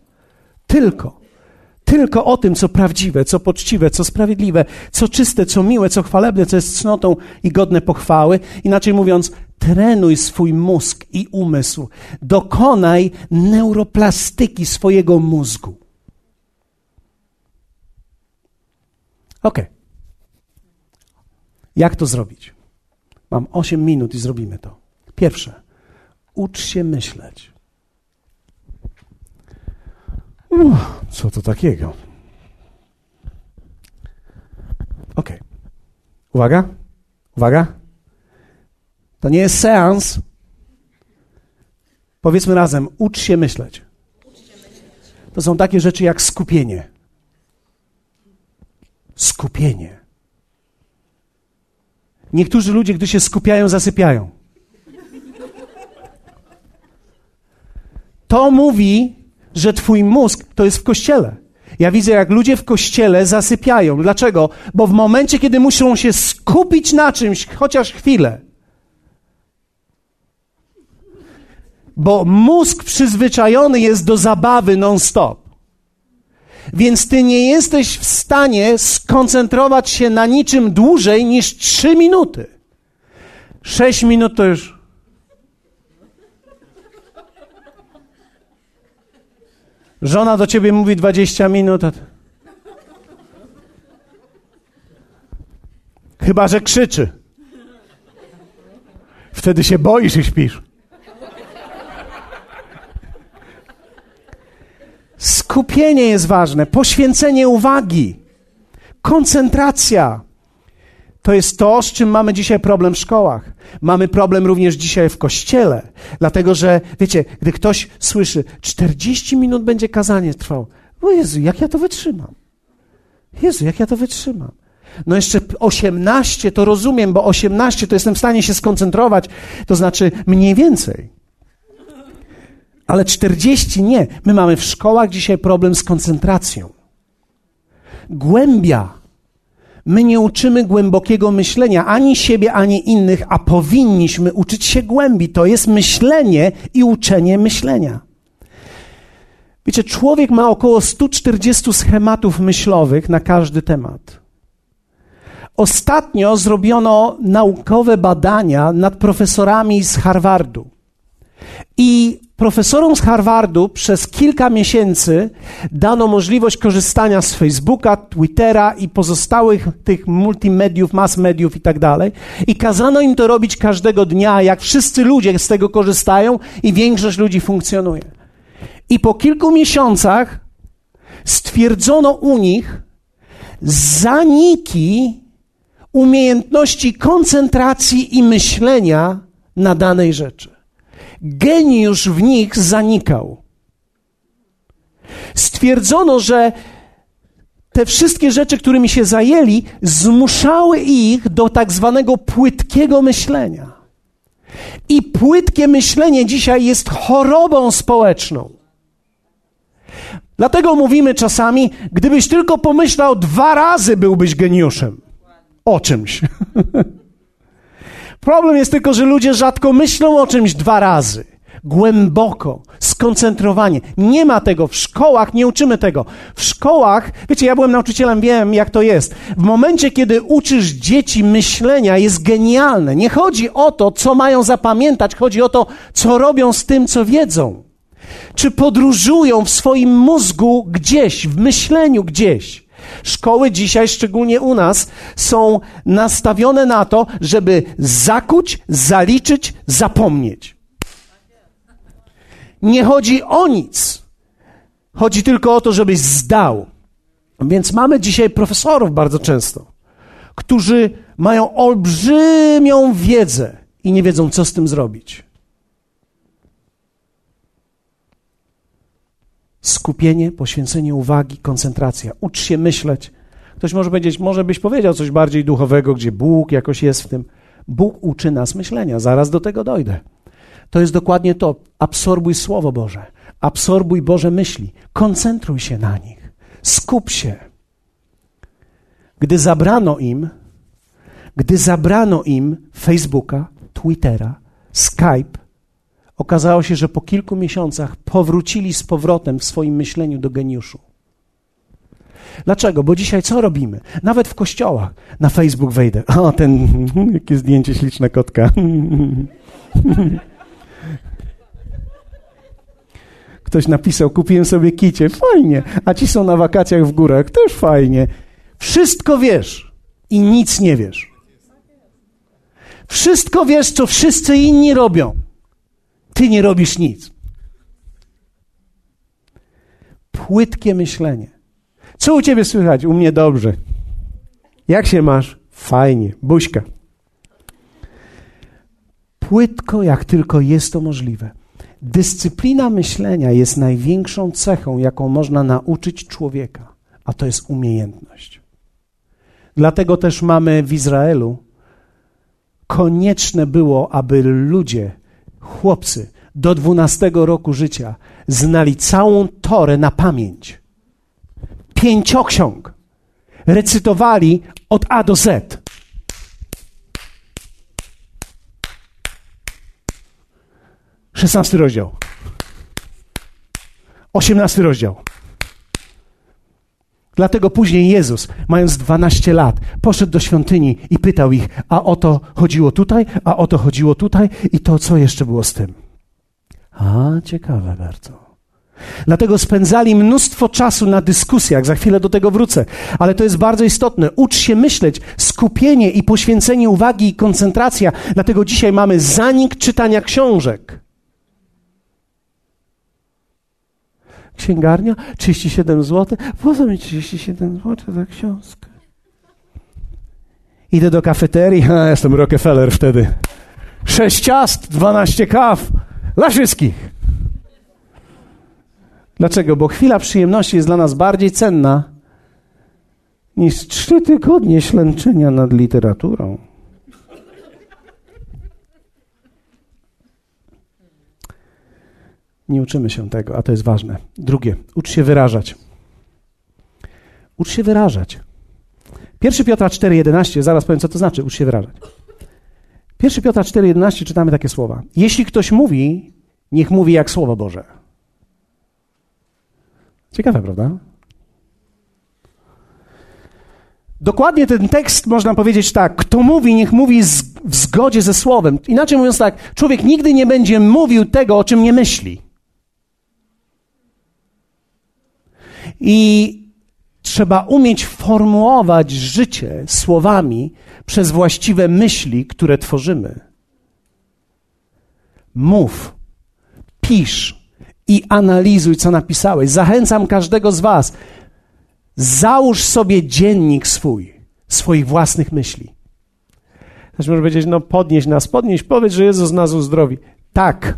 tylko, tylko o tym, co prawdziwe, co poczciwe, co sprawiedliwe, co czyste, co miłe, co chwalebne, co jest cnotą i godne pochwały. Inaczej mówiąc, trenuj swój mózg i umysł. Dokonaj neuroplastyki swojego mózgu. Ok. Jak to zrobić? Mam 8 minut i zrobimy to. Pierwsze, ucz się myśleć. Uff, co to takiego? Ok. Uwaga, uwaga. To nie jest seans. Powiedzmy razem, ucz się myśleć. To są takie rzeczy jak skupienie. Skupienie. Niektórzy ludzie, gdy się skupiają, zasypiają. To mówi, że twój mózg to jest w kościele. Ja widzę, jak ludzie w kościele zasypiają. Dlaczego? Bo w momencie, kiedy muszą się skupić na czymś, chociaż chwilę, bo mózg przyzwyczajony jest do zabawy non-stop. Więc ty nie jesteś w stanie skoncentrować się na niczym dłużej niż trzy minuty. Sześć minut to już. Żona do ciebie mówi 20 minut. Chyba, że krzyczy. Wtedy się boisz i śpisz. Skupienie jest ważne, poświęcenie uwagi, koncentracja. To jest to, z czym mamy dzisiaj problem w szkołach. Mamy problem również dzisiaj w kościele, dlatego że, wiecie, gdy ktoś słyszy, 40 minut będzie kazanie trwało. O Jezu, jak ja to wytrzymam? Jezu, jak ja to wytrzymam? No jeszcze 18 to rozumiem, bo 18 to jestem w stanie się skoncentrować, to znaczy mniej więcej. Ale 40 nie. My mamy w szkołach dzisiaj problem z koncentracją. Głębia My nie uczymy głębokiego myślenia ani siebie, ani innych, a powinniśmy uczyć się głębi. To jest myślenie i uczenie myślenia. Wiecie, człowiek ma około 140 schematów myślowych na każdy temat. Ostatnio zrobiono naukowe badania nad profesorami z Harvardu. I profesorom z Harvardu przez kilka miesięcy dano możliwość korzystania z Facebooka, Twittera i pozostałych tych multimediów, mass mediów i tak dalej. I kazano im to robić każdego dnia, jak wszyscy ludzie z tego korzystają i większość ludzi funkcjonuje. I po kilku miesiącach stwierdzono u nich zaniki umiejętności koncentracji i myślenia na danej rzeczy geniusz w nich zanikał. Stwierdzono, że te wszystkie rzeczy, którymi się zajęli, zmuszały ich do tak zwanego płytkiego myślenia. I płytkie myślenie dzisiaj jest chorobą społeczną. Dlatego mówimy czasami, gdybyś tylko pomyślał dwa razy, byłbyś geniuszem. O czymś. Problem jest tylko, że ludzie rzadko myślą o czymś dwa razy. Głęboko, skoncentrowanie. Nie ma tego w szkołach, nie uczymy tego. W szkołach, wiecie, ja byłem nauczycielem, wiem jak to jest. W momencie, kiedy uczysz dzieci myślenia, jest genialne. Nie chodzi o to, co mają zapamiętać, chodzi o to, co robią z tym, co wiedzą. Czy podróżują w swoim mózgu gdzieś, w myśleniu gdzieś. Szkoły dzisiaj, szczególnie u nas, są nastawione na to, żeby zakuć, zaliczyć, zapomnieć. Nie chodzi o nic. Chodzi tylko o to, żebyś zdał. Więc mamy dzisiaj profesorów bardzo często, którzy mają olbrzymią wiedzę i nie wiedzą, co z tym zrobić. Skupienie, poświęcenie uwagi, koncentracja. Ucz się myśleć. Ktoś może powiedzieć, może byś powiedział coś bardziej duchowego, gdzie Bóg jakoś jest w tym. Bóg uczy nas myślenia, zaraz do tego dojdę. To jest dokładnie to. Absorbuj Słowo Boże, absorbuj Boże myśli, koncentruj się na nich, skup się. Gdy zabrano im, gdy zabrano im Facebooka, Twittera, Skype, Okazało się, że po kilku miesiącach powrócili z powrotem w swoim myśleniu do geniuszu. Dlaczego? Bo dzisiaj co robimy? Nawet w kościołach. Na Facebook wejdę. O, ten, jakie zdjęcie śliczna kotka. Ktoś napisał, kupiłem sobie kicie. Fajnie. A ci są na wakacjach w górach. Też fajnie. Wszystko wiesz i nic nie wiesz. Wszystko wiesz, co wszyscy inni robią. Ty nie robisz nic. Płytkie myślenie. Co u ciebie słychać? U mnie dobrze. Jak się masz? Fajnie. Buźka. Płytko, jak tylko jest to możliwe. Dyscyplina myślenia jest największą cechą, jaką można nauczyć człowieka, a to jest umiejętność. Dlatego też mamy w Izraelu konieczne było, aby ludzie chłopcy do 12 roku życia znali całą Torę na pamięć. Pięcioksiąg. Recytowali od A do Z. Szesnasty rozdział. Osiemnasty rozdział. Dlatego później Jezus, mając 12 lat, poszedł do świątyni i pytał ich, a o to chodziło tutaj, a o to chodziło tutaj i to co jeszcze było z tym. A, ciekawe bardzo. Dlatego spędzali mnóstwo czasu na dyskusjach, za chwilę do tego wrócę, ale to jest bardzo istotne. Ucz się myśleć, skupienie i poświęcenie uwagi i koncentracja. Dlatego dzisiaj mamy zanik czytania książek. Księgarnia, 37 zł. Po co mi 37 zł za książkę? Idę do kafeterii, a jestem Rockefeller wtedy. Sześć ciast, 12 kaw, dla wszystkich. Dlaczego? Bo chwila przyjemności jest dla nas bardziej cenna niż trzy tygodnie ślęczenia nad literaturą. Nie uczymy się tego, a to jest ważne. Drugie, ucz się wyrażać. Ucz się wyrażać. 1 Piotra 4,11, zaraz powiem, co to znaczy, ucz się wyrażać. 1 Piotra 4,11 czytamy takie słowa. Jeśli ktoś mówi, niech mówi jak Słowo Boże. Ciekawe, prawda? Dokładnie ten tekst można powiedzieć tak: kto mówi, niech mówi z, w zgodzie ze słowem. Inaczej mówiąc tak, człowiek nigdy nie będzie mówił tego, o czym nie myśli. I trzeba umieć formułować życie słowami przez właściwe myśli, które tworzymy. Mów, pisz i analizuj, co napisałeś. Zachęcam każdego z Was. Załóż sobie dziennik swój, swoich własnych myśli. Ktoś może powiedzieć, no podnieś nas, podnieś, powiedz, że Jezus nas uzdrowi. Tak,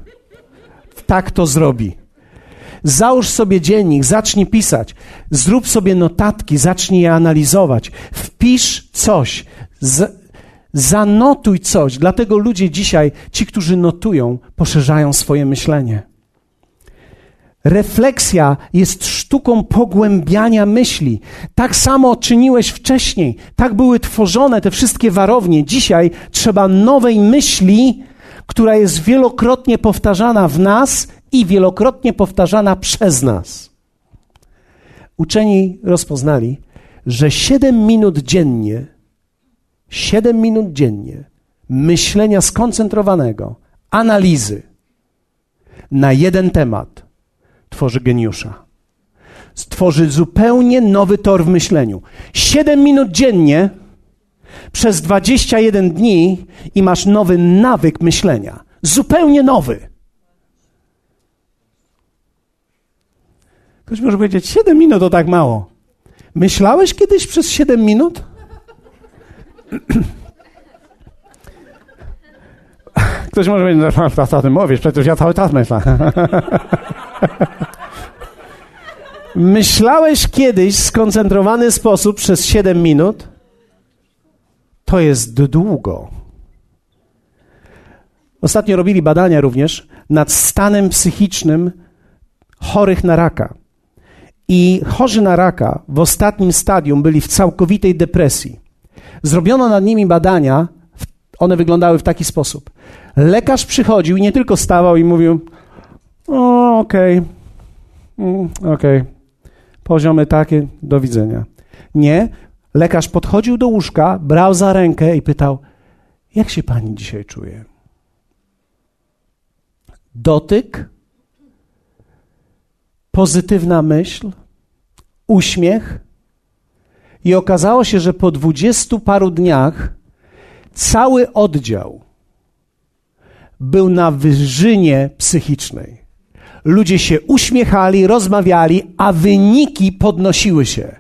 tak to zrobi. Załóż sobie dziennik, zacznij pisać. Zrób sobie notatki, zacznij je analizować. Wpisz coś. Z, zanotuj coś. Dlatego ludzie dzisiaj, ci, którzy notują, poszerzają swoje myślenie. Refleksja jest sztuką pogłębiania myśli. Tak samo czyniłeś wcześniej. Tak były tworzone te wszystkie warownie. Dzisiaj trzeba nowej myśli, która jest wielokrotnie powtarzana w nas i wielokrotnie powtarzana przez nas. Uczeni rozpoznali, że 7 minut dziennie, 7 minut dziennie myślenia skoncentrowanego, analizy na jeden temat tworzy geniusza. Stworzy zupełnie nowy tor w myśleniu. 7 minut dziennie przez 21 dni i masz nowy nawyk myślenia. Zupełnie nowy. Ktoś może powiedzieć, 7 minut to tak mało. Myślałeś kiedyś przez 7 minut? Ktoś może powiedzieć, no, co o tym mówisz, przecież ja cały czas myślę. Myślałeś kiedyś w skoncentrowany sposób przez 7 minut? To jest długo. Ostatnio robili badania również nad stanem psychicznym chorych na raka. I chorzy na raka w ostatnim stadium byli w całkowitej depresji. Zrobiono nad nimi badania, one wyglądały w taki sposób. Lekarz przychodził i nie tylko stawał i mówił: O, okej, okay. Mm, okej, okay. poziomy takie, do widzenia. Nie, lekarz podchodził do łóżka, brał za rękę i pytał: Jak się pani dzisiaj czuje? Dotyk, pozytywna myśl, uśmiech, i okazało się, że po dwudziestu paru dniach cały oddział był na wyżynie psychicznej. Ludzie się uśmiechali, rozmawiali, a wyniki podnosiły się.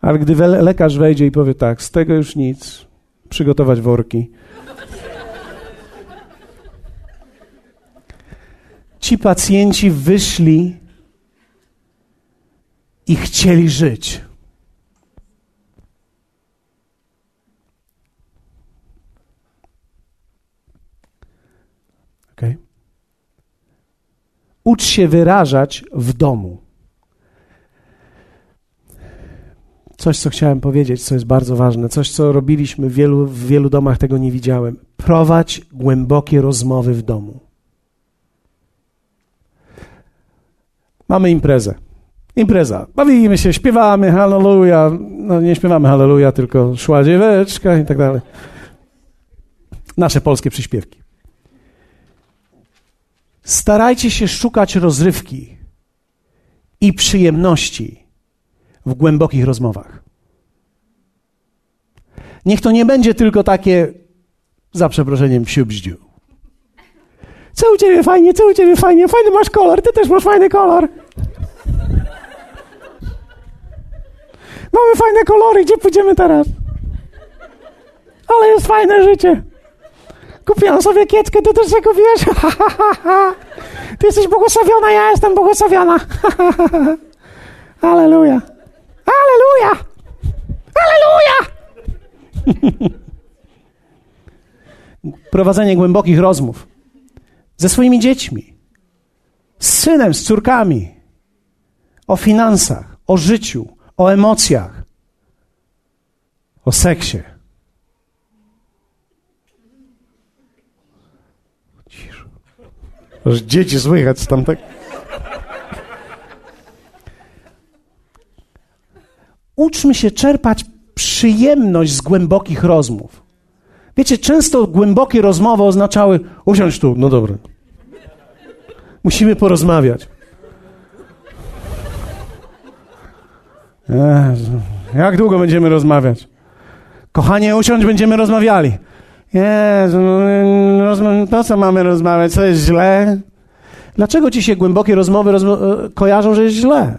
Ale gdy lekarz wejdzie i powie tak, z tego już nic, przygotować worki, ci pacjenci wyszli i chcieli żyć. Okay. Ucz się wyrażać w domu. Coś, co chciałem powiedzieć, co jest bardzo ważne, coś, co robiliśmy w wielu, w wielu domach, tego nie widziałem. Prowadź głębokie rozmowy w domu. Mamy imprezę. Impreza. Bawimy się, śpiewamy halleluja. No nie śpiewamy halleluja, tylko szła dzieweczka i tak dalej. Nasze polskie przyśpiewki. Starajcie się szukać rozrywki i przyjemności w głębokich rozmowach. Niech to nie będzie tylko takie, za przeproszeniem, siubździu. Co u ciebie fajnie, co u ciebie fajnie, fajny masz kolor, ty też masz fajny kolor. Mamy fajne kolory, gdzie pójdziemy teraz? Ale jest fajne życie. Kupiłam sobie kieckę, ty też się kupiłeś? Ty jesteś błogosławiona, ja jestem błogosławiona. Aleluja. Aleluja! Aleluja! Prowadzenie głębokich rozmów ze swoimi dziećmi, z synem, z córkami, o finansach, o życiu, o emocjach, o seksie. Cisz. Aż dzieci słychać tam tak. Uczmy się czerpać przyjemność z głębokich rozmów. Wiecie, często głębokie rozmowy oznaczały usiądź tu, no dobra. Musimy porozmawiać. Jezu, jak długo będziemy rozmawiać? Kochanie, usiądź, będziemy rozmawiali. Jezu, no, po co mamy rozmawiać? Co jest źle? Dlaczego ci się głębokie rozmowy rozmo- e, kojarzą, że jest źle?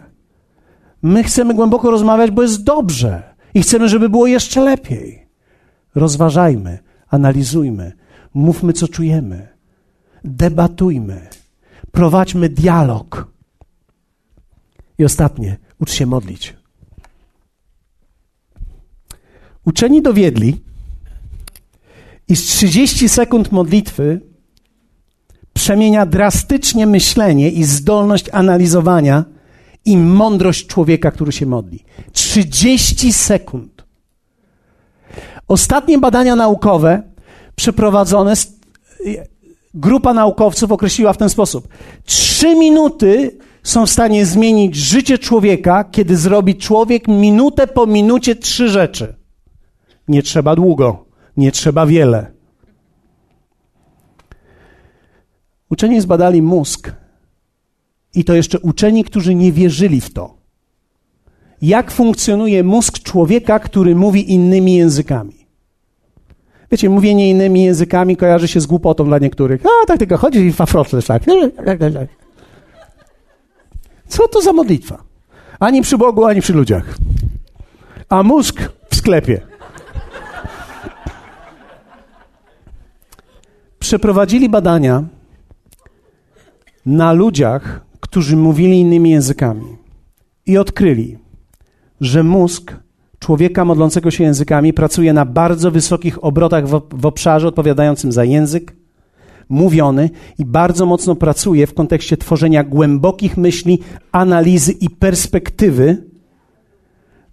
My chcemy głęboko rozmawiać, bo jest dobrze i chcemy, żeby było jeszcze lepiej. Rozważajmy, analizujmy, mówmy, co czujemy, debatujmy, prowadźmy dialog. I ostatnie, ucz się modlić. Uczeni dowiedli, iż 30 sekund modlitwy przemienia drastycznie myślenie i zdolność analizowania i mądrość człowieka, który się modli. 30 sekund. Ostatnie badania naukowe przeprowadzone, grupa naukowców określiła w ten sposób. Trzy minuty są w stanie zmienić życie człowieka, kiedy zrobi człowiek minutę po minucie trzy rzeczy. Nie trzeba długo, nie trzeba wiele. Uczeni zbadali mózg i to jeszcze uczeni, którzy nie wierzyli w to. Jak funkcjonuje mózg człowieka, który mówi innymi językami? Wiecie, mówienie innymi językami kojarzy się z głupotą dla niektórych. A, tak tylko chodzi i fafrotlesz tak. Co to za modlitwa? Ani przy Bogu, ani przy ludziach. A mózg w sklepie. Przeprowadzili badania na ludziach, którzy mówili innymi językami i odkryli, że mózg człowieka modlącego się językami pracuje na bardzo wysokich obrotach w, w obszarze odpowiadającym za język mówiony i bardzo mocno pracuje w kontekście tworzenia głębokich myśli, analizy i perspektywy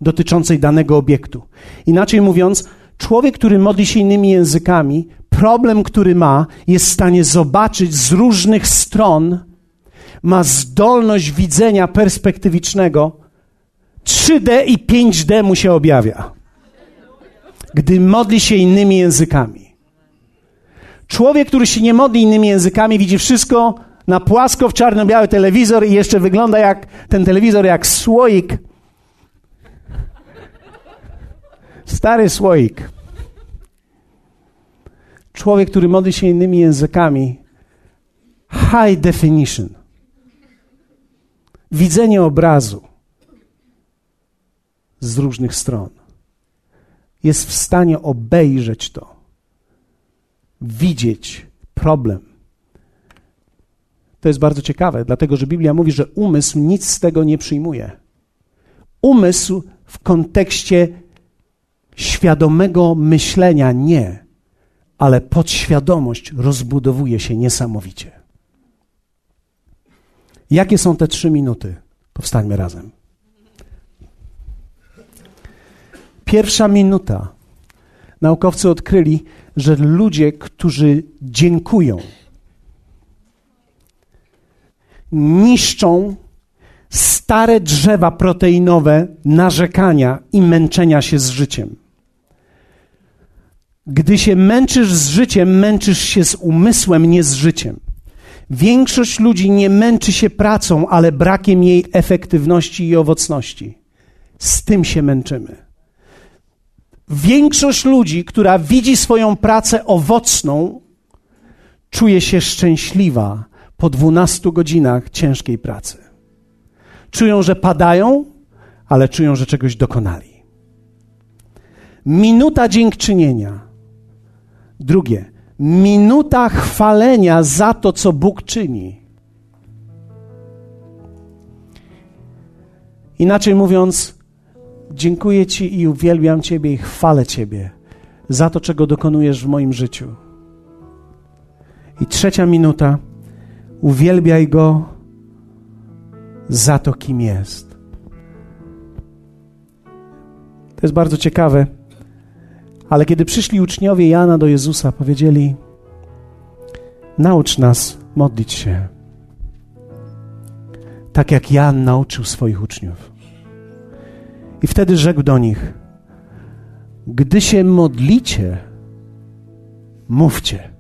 dotyczącej danego obiektu. Inaczej mówiąc, człowiek, który modli się innymi językami, problem, który ma, jest w stanie zobaczyć z różnych stron ma zdolność widzenia perspektywicznego, 3D i 5D mu się objawia, gdy modli się innymi językami. Człowiek, który się nie modli innymi językami, widzi wszystko na płasko w czarno-biały telewizor i jeszcze wygląda jak ten telewizor jak słoik. Stary słoik. Człowiek, który modli się innymi językami, high definition widzenie obrazu z różnych stron. Jest w stanie obejrzeć to, widzieć problem. To jest bardzo ciekawe, dlatego że Biblia mówi, że umysł nic z tego nie przyjmuje. Umysł w kontekście świadomego myślenia nie, ale podświadomość rozbudowuje się niesamowicie. Jakie są te trzy minuty? Powstańmy razem. Pierwsza minuta. Naukowcy odkryli, że ludzie, którzy dziękują, niszczą stare drzewa proteinowe narzekania i męczenia się z życiem. Gdy się męczysz z życiem, męczysz się z umysłem, nie z życiem. Większość ludzi nie męczy się pracą, ale brakiem jej efektywności i owocności. Z tym się męczymy. Większość ludzi, która widzi swoją pracę owocną, czuje się szczęśliwa po 12 godzinach ciężkiej pracy. Czują, że padają, ale czują, że czegoś dokonali. Minuta dziękczynienia. Drugie, minuta chwalenia za to, co Bóg czyni. Inaczej mówiąc, dziękuję Ci i uwielbiam Ciebie i chwalę Ciebie za to, czego dokonujesz w moim życiu. I trzecia minuta, uwielbiaj Go za to, kim jest. To jest bardzo ciekawe, ale kiedy przyszli uczniowie Jana do Jezusa, powiedzieli: Naucz nas modlić się, tak jak Jan nauczył swoich uczniów. I wtedy rzekł do nich: Gdy się modlicie, mówcie.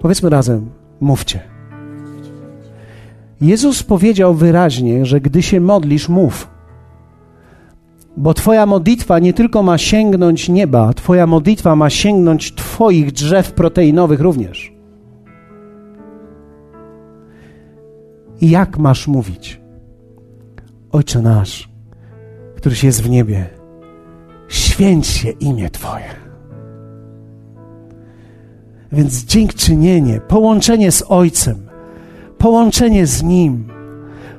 Powiedzmy razem: mówcie. Jezus powiedział wyraźnie, że gdy się modlisz, mów. Bo Twoja modlitwa nie tylko ma sięgnąć nieba, Twoja modlitwa ma sięgnąć Twoich drzew proteinowych również. I jak masz mówić? Ojcze nasz, któryś jest w niebie, święć się imię Twoje. Więc dziękczynienie, połączenie z Ojcem, połączenie z Nim,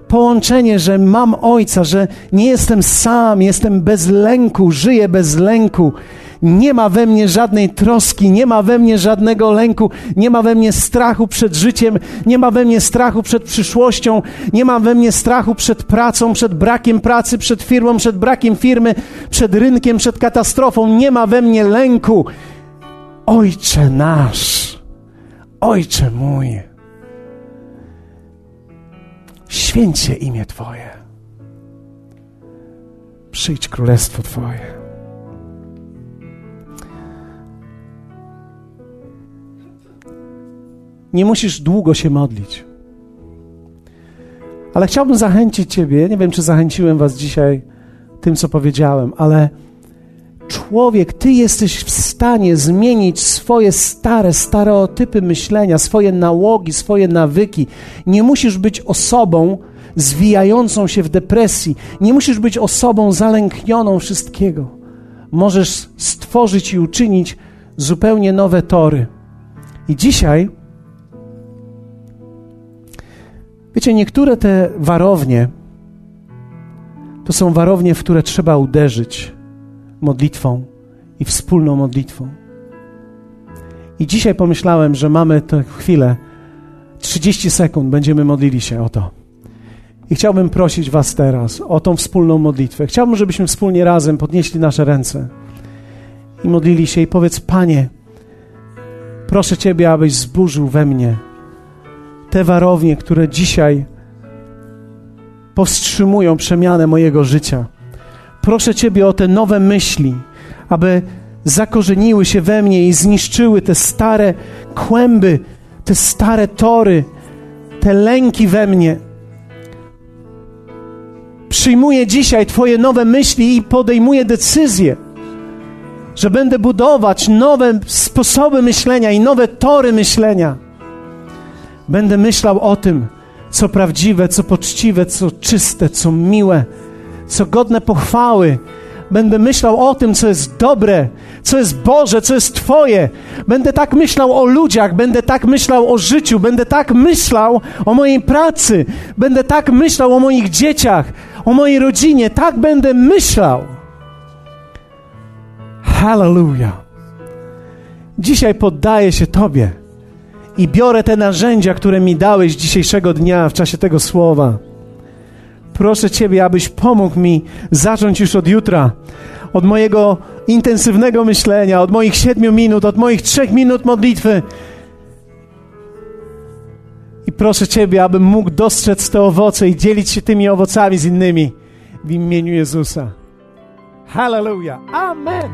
połączenie, że mam Ojca, że nie jestem sam, jestem bez lęku, żyję bez lęku. Nie ma we mnie żadnej troski, nie ma we mnie żadnego lęku, nie ma we mnie strachu przed życiem, nie ma we mnie strachu przed przyszłością, nie ma we mnie strachu przed pracą, przed brakiem pracy, przed firmą, przed brakiem firmy, przed rynkiem, przed katastrofą. Nie ma we mnie lęku. Ojcze nasz, Ojcze mój Święć się imię Twoje. Przyjdź królestwo Twoje. Nie musisz długo się modlić. Ale chciałbym zachęcić Ciebie. Nie wiem, czy zachęciłem Was dzisiaj tym, co powiedziałem, ale człowiek, ty jesteś w stanie zmienić swoje stare stereotypy myślenia, swoje nałogi, swoje nawyki. Nie musisz być osobą zwijającą się w depresji, nie musisz być osobą zalęknioną wszystkiego. Możesz stworzyć i uczynić zupełnie nowe tory. I dzisiaj, wiecie, niektóre te warownie to są warownie, w które trzeba uderzyć modlitwą i wspólną modlitwą. I dzisiaj pomyślałem, że mamy tę chwilę, 30 sekund, będziemy modlili się o to. I chciałbym prosić Was teraz o tą wspólną modlitwę. Chciałbym, żebyśmy wspólnie razem podnieśli nasze ręce i modlili się i powiedz, Panie, proszę Ciebie, abyś zburzył we mnie te warownie, które dzisiaj powstrzymują przemianę mojego życia. Proszę Ciebie o te nowe myśli, aby zakorzeniły się we mnie i zniszczyły te stare kłęby, te stare tory, te lęki we mnie. Przyjmuję dzisiaj Twoje nowe myśli i podejmuję decyzję, że będę budować nowe sposoby myślenia i nowe tory myślenia. Będę myślał o tym, co prawdziwe, co poczciwe, co czyste, co miłe co godne pochwały. Będę myślał o tym, co jest dobre, co jest Boże, co jest Twoje. Będę tak myślał o ludziach, będę tak myślał o życiu, będę tak myślał o mojej pracy, będę tak myślał o moich dzieciach, o mojej rodzinie. Tak będę myślał. Hallelujah. Dzisiaj poddaję się Tobie I biorę te narzędzia, które mi dałeś dzisiejszego dnia w czasie tego słowa. Proszę Ciebie, abyś pomógł mi zacząć już od jutra, od mojego intensywnego myślenia, od moich siedmiu minut, od moich trzech minut modlitwy. I proszę Ciebie, abym mógł dostrzec te owoce i dzielić się tymi owocami z innymi w imieniu Jezusa. Hallelujah. Amen.